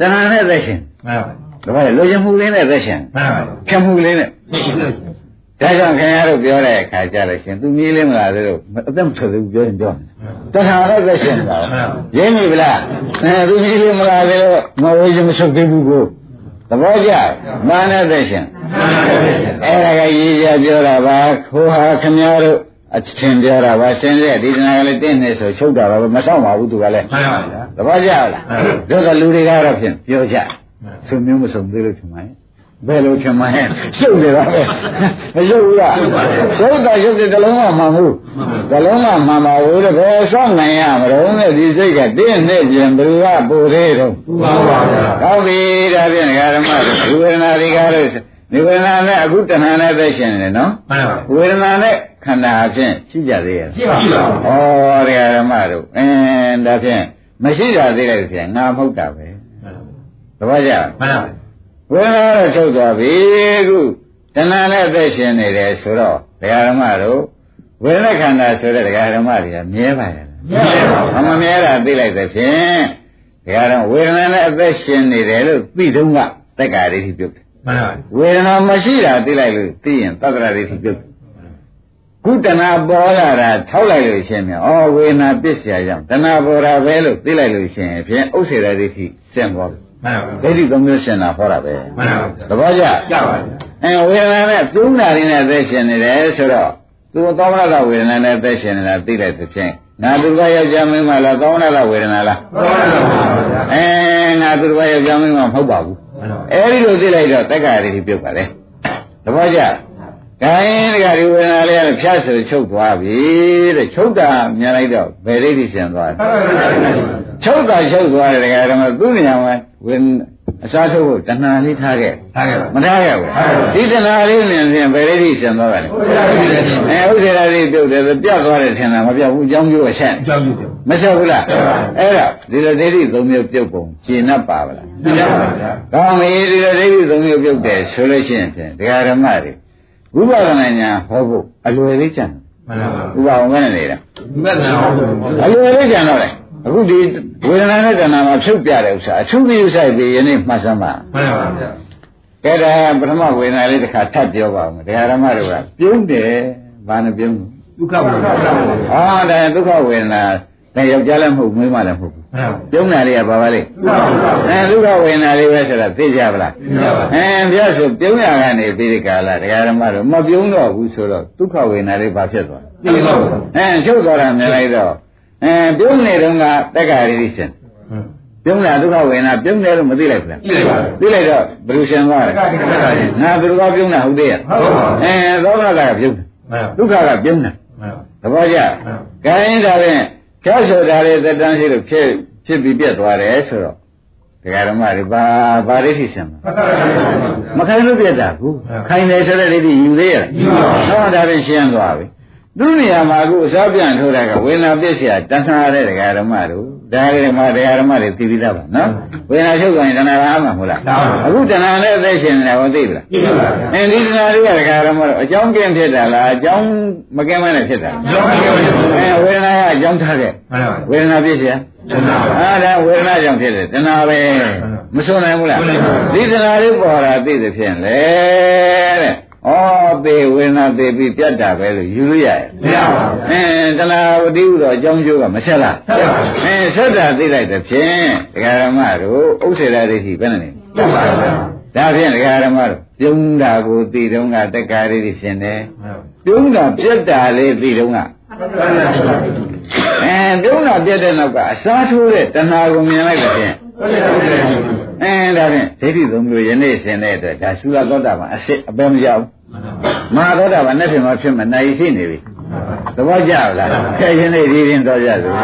တဏှာနဲ့သက်ရှင် မှန်ပါ ဒါပါလေလိုချင်မှုလေးနဲ့သက်ရှင်မှန်ပါခံမှုလေးနဲ့ရှိလို့ဒါကြောင့်ခင်ဗျားတို့ပြောတဲ့အခါကျတော့ရှင်သူမြေးလေးမလားသေးလို့အသက်မထွက်သေးဘူးပြောရင်ပြောတယ်တခါတော့သက်ရှင်တာရင်းနေပြီလားအဲသူမြေးလေးမလားသေးလို့မဝေးချင်မဆုတ်သေးဘူးကိုသဘောကျမာနဲ့သက်ရှင်မှန်ပါသက်ရှင်အဲ့ဒါကရေးကြပြောတာပါခိုးဟာခင်ဗျားတို့အချင်းပြောတာပါရှင်တဲ့ဒီတနာကလေးတင်းနေဆိုချုပ်တာပါပဲမဆောင်ပါဘူးသူကလည်းမှန်ပါဗျာသဘောကျလားတို့ကလူတွေကတော့ဖြင့်ပြောကြ သူမျိုးမဆုံးသေးလို့ထင်ပါရဲ့ဘယ်လိုထင်မှန်းရှုပ်နေတာပဲမရှုပ်ဘူးလားရှုပ်တာရှုပ်တဲ့တလုံးကမှန်ဘူးတလုံးကမှန်ပါဘူးတဲ့ဘယ်ဆောင်းနိုင်ရမလို့နဲ့ဒီစိတ်ကတင်းနဲ့ပြင်ဘယ်ကပူသေးတော့ပါပါဗျာကောင်းပြီဒါဖြင့်ဓမ္မဒီဝေဒနာတွေကားလို့ဒီဝေဒနာနဲ့အခုတဏှာနဲ့သက်ရှင်နေတယ်နော်မှန်ပါဝေဒနာနဲ့ခန္ဓာအဖြစ်ရှိကြသေးရဲ့ရှိပါပြီဩတရားဓမ္မတို့အင်းဒါဖြင့်မရှိတာသေးတယ်ဖြင့်ငါမဟုတ်တာပဲ သဘောကျမှန်ပါဘူးဘုရားတော့ချုပ်သွားပြီခုတဏှာနဲ့အသက်ရှင်နေတယ်ဆိုတော့ဒကာဓမ္မတို့ဝိရခန္ဓာဆိုတဲ့ဒကာဓမ္မတွေကမြဲပါရဲ့မြဲပါဘူးမမြဲတာသိလိုက်သဖြင့်ဒကာဓမ္မဝေဒနာနဲ့အသက်ရှင်နေတယ်လို့သိတုံးကတက္ကရာဒိဋ္ဌိပြုတ်တယ်မှန်ပါဘူးဝေဒနာမရှိတာသိလိုက်လို့သိရင်တက္ကရာဒိဋ္ဌိပြုတ်ခုတဏှာပေါ်လာတာထောက်လိုက်လို့ရှင်မြေ။အော်ဝေနာပစ္စယကြောင့်တဏှာပေါ်တာပဲလို့သိလိုက်လို့ရှင်ဖြင့်ဥစ္စေတဒိဋ္ဌိစင်သွားပြီ မှန်ပါဒိဋ္ဌိသုံးမျိုးရှင်းတာဟောတာပဲမှန်ပါသဘောကျကြပါဗျာအဲဝေဒနာနဲ့ပြုံးတာလေးနဲ့အသက်ရှင်နေတယ်ဆိုတော့သူသောမရတဝေဒနာနဲ့အသက်ရှင်နေတာသိလိုက်တဲ့ဖြင့်ငါသူကယောက်ျားမင်းမလားသောမရတဝေဒနာလားပါပါဗျာအဲငါသူတော်ယောက်ျားမင်းမမဟုတ်ပါဘူးမှန်ပါအဲဒီလိုသိလိုက်တော့တက္ကရာတွေပြုတ်ပါလေသဘောကျဂိုင်းတက္ကရာဝေဒနာလေးကဖြတ်ဆိုချုပ်သွားပြီတဲ့ချုပ်တာမြင်လိုက်တော့ဘယ်ဒိဋ္ဌိရှင်သွားလဲချုပ်တာချုပ်သွားတယ်တက္ကရာတော့သူ့နေရာမှာ ဝေအစားထုတ်ဖို့တဏှာလေးထားခဲ့ထားခဲ့ပါမထားခဲ့ဘူးဒီတဏှာလေးမြင်ရင်ဘယ်ဒိဋ္ဌိရှင်သွားပါလဲဟုတ်ပါပြီလေအဲဥစ္စေရာလေးပြုတ်တယ်ဆိုပြတ်သွားတယ်ထင်တာမပြတ်ဘူးအကြောင်းကျိုးအဆက်အကြောင်းပြုတယ်မဆက်ဘူးလားအဲ့ဒါဒီလိုဒိဋ္ဌိသုံးမျိုးပြုတ်ပုံရှင်း납ပါဗလားမှန်ပါဗျာကောင်းပြီဒီလိုဒိဋ္ဌိသုံးမျိုးပြုတ်တယ်ဆိုလို့ရှိရင်ဖြင့်ဒကာဓမ္မတွေဝိပဿနာညာဟောဖို့အလွယ်လေးကြံမှန်ပါဥပအောင်မနဲ့နေတာမက်နာဟုတ်အလွယ်လေးကြံတော့လေ အခုဒီဝေဒနာနဲ့တဏှာမှာဖြုတ်ပြတဲ့ဥစ္စာအထုပြုဆိုင်ပြီးယနေ့မှတ်စမ်းပါမှန်ပါဗျာကဲဒါပထမဝေဒနာလေးတစ်ခါထပ်ပြောပါဦးဒကာဓမ္မတို့ကပြုံးတယ်ဘာနဲ့ပြုံးလဲဒုက္ခဝေဒနာမှန်ပါအာဒါဒုက္ခဝေဒနာနဲ့ယောက်ျားလည်းမဟုတ်မိန်းမလည်းမဟုတ်ဘူးပြုံးတာလေးကဘာပါလဲအဲဒုက္ခဝေဒနာလေးပဲဆိုတာသိကြပါလားအဲပြဆိုပြုံးရကနေပြီးဒီကာလတရားဓမ္မတို့မပြုံးတော့ဘူးဆိုတော့ဒုက္ခဝေဒနာလေးဘာဖြစ်သွားသိပါဘူးအဲချုပ်သွားတာမြင်လိုက်တော့ အဲပြုံးနေတော့ကတက္ကရာရိရှင်ပြုံးတာဒုက္ခဝေဒနာပြုံးတယ်လို့မသိလိုက်ဘူးလားသိလိုက်ပါသိလိုက်တော့ဘယ်လိုရှင်သွားလဲငါသူတော်ပြုံးတာဟုတ်သေးရဲ့ဟုတ်ပါဘူးအဲသောတာကပြုံးတယ်မှန်ဒုက္ခကပြုံးတယ်မှန်သဘောကျ။ခိုင်းဒါဖြင့်ဖြတ်ဆိုတာလေတက်တန်းရှိလို့ဖြစ်ဖြစ်ပြီးပြတ်သွားတယ်ဆိုတော့ဒကာဓမ္မတွေဘာဘာဒိဋ္ဌိရှင်မခိုင်းလို့ပြတ်တာကူခိုင်းတယ်ဆိုတဲ့ဒိဋ္ဌိယူသေးရဲ့ဟောဒါဖြင့်ရှင်းသွားပြီ သူနေရာမှာအခုအစားပြန်ထိုးတာကဝေနာပစ္စယတဏှာတဲ့ဒကာဓမ္မတို့ဒါကဓမ္မဒကာဓမ္မတွေသိပြီးသားပါနော်ဝေနာချုပ်ကရင်တဏှာအားမှာမဟုတ်လားအခုတဏှာနဲ့အသက်ရှင်နေတာကိုသိပြီလားသိပါပါအင်းဒီတဏှာတွေကဒကာဓမ္မတို့အကြောင်းကင်းဖြစ်တာလားအကြောင်းမကင်းမနဲ့ဖြစ်တာလားအဲဝေနာကအကြောင်းထားတဲ့ဝေနာပစ္စယတဏှာပါအဲဒါဝေဒနာကြောင့်ဖြစ်တယ်တဏှာပဲမဆုံးနိုင်ဘူးလားဒီတဏှာလေးပေါ်လာသိတဲ့ဖြစ်ရင်လေတဲ့ ဩသေဝေဒနာသေပြီးပြတ်တာပဲလို့ယူလို့ရရဲ့မရပါဘူးအဲတဏှာဝတိဟုသောအကြောင်းကျိုးကမဆက်လားဆက်ပါဘူးအဲဆက်တာသိလိုက်တဲ့ဖြင့်ဒကာရမတို့ဥစ္စေရဒိဋ္ဌိဘယ်နဲ့နေမှန်ပါဗျာဒါဖြင့်ဒကာရမတို့ပြုံးတာကိုသိတုံးကတက္ကာရိဋ္ဌိရှင်တယ်မှန်ပြုံးတာပြတ်တာလေးသိတုံးကပါအဲပြုံးတာပြတ်တဲ့နောက်ကအစားထိုးတဲ့တဏှာကိုမြင်လိုက်တဲ့ဖြင့် အဲဒါဖြင့်ဒိဋ္ဌိသုံးမျိုးယနေ့ရှင်တဲ့အတွက်ဒါသုရသောတာပန်အစစ်အပဲမကြောက်မဟာသောတာပန်နဲ့ဖြစ်မှဖြစ်မှနိုင်ရှိနေပြီသဘောကျလားခဲရှင်လေးဒီရင်တော်ကြစို့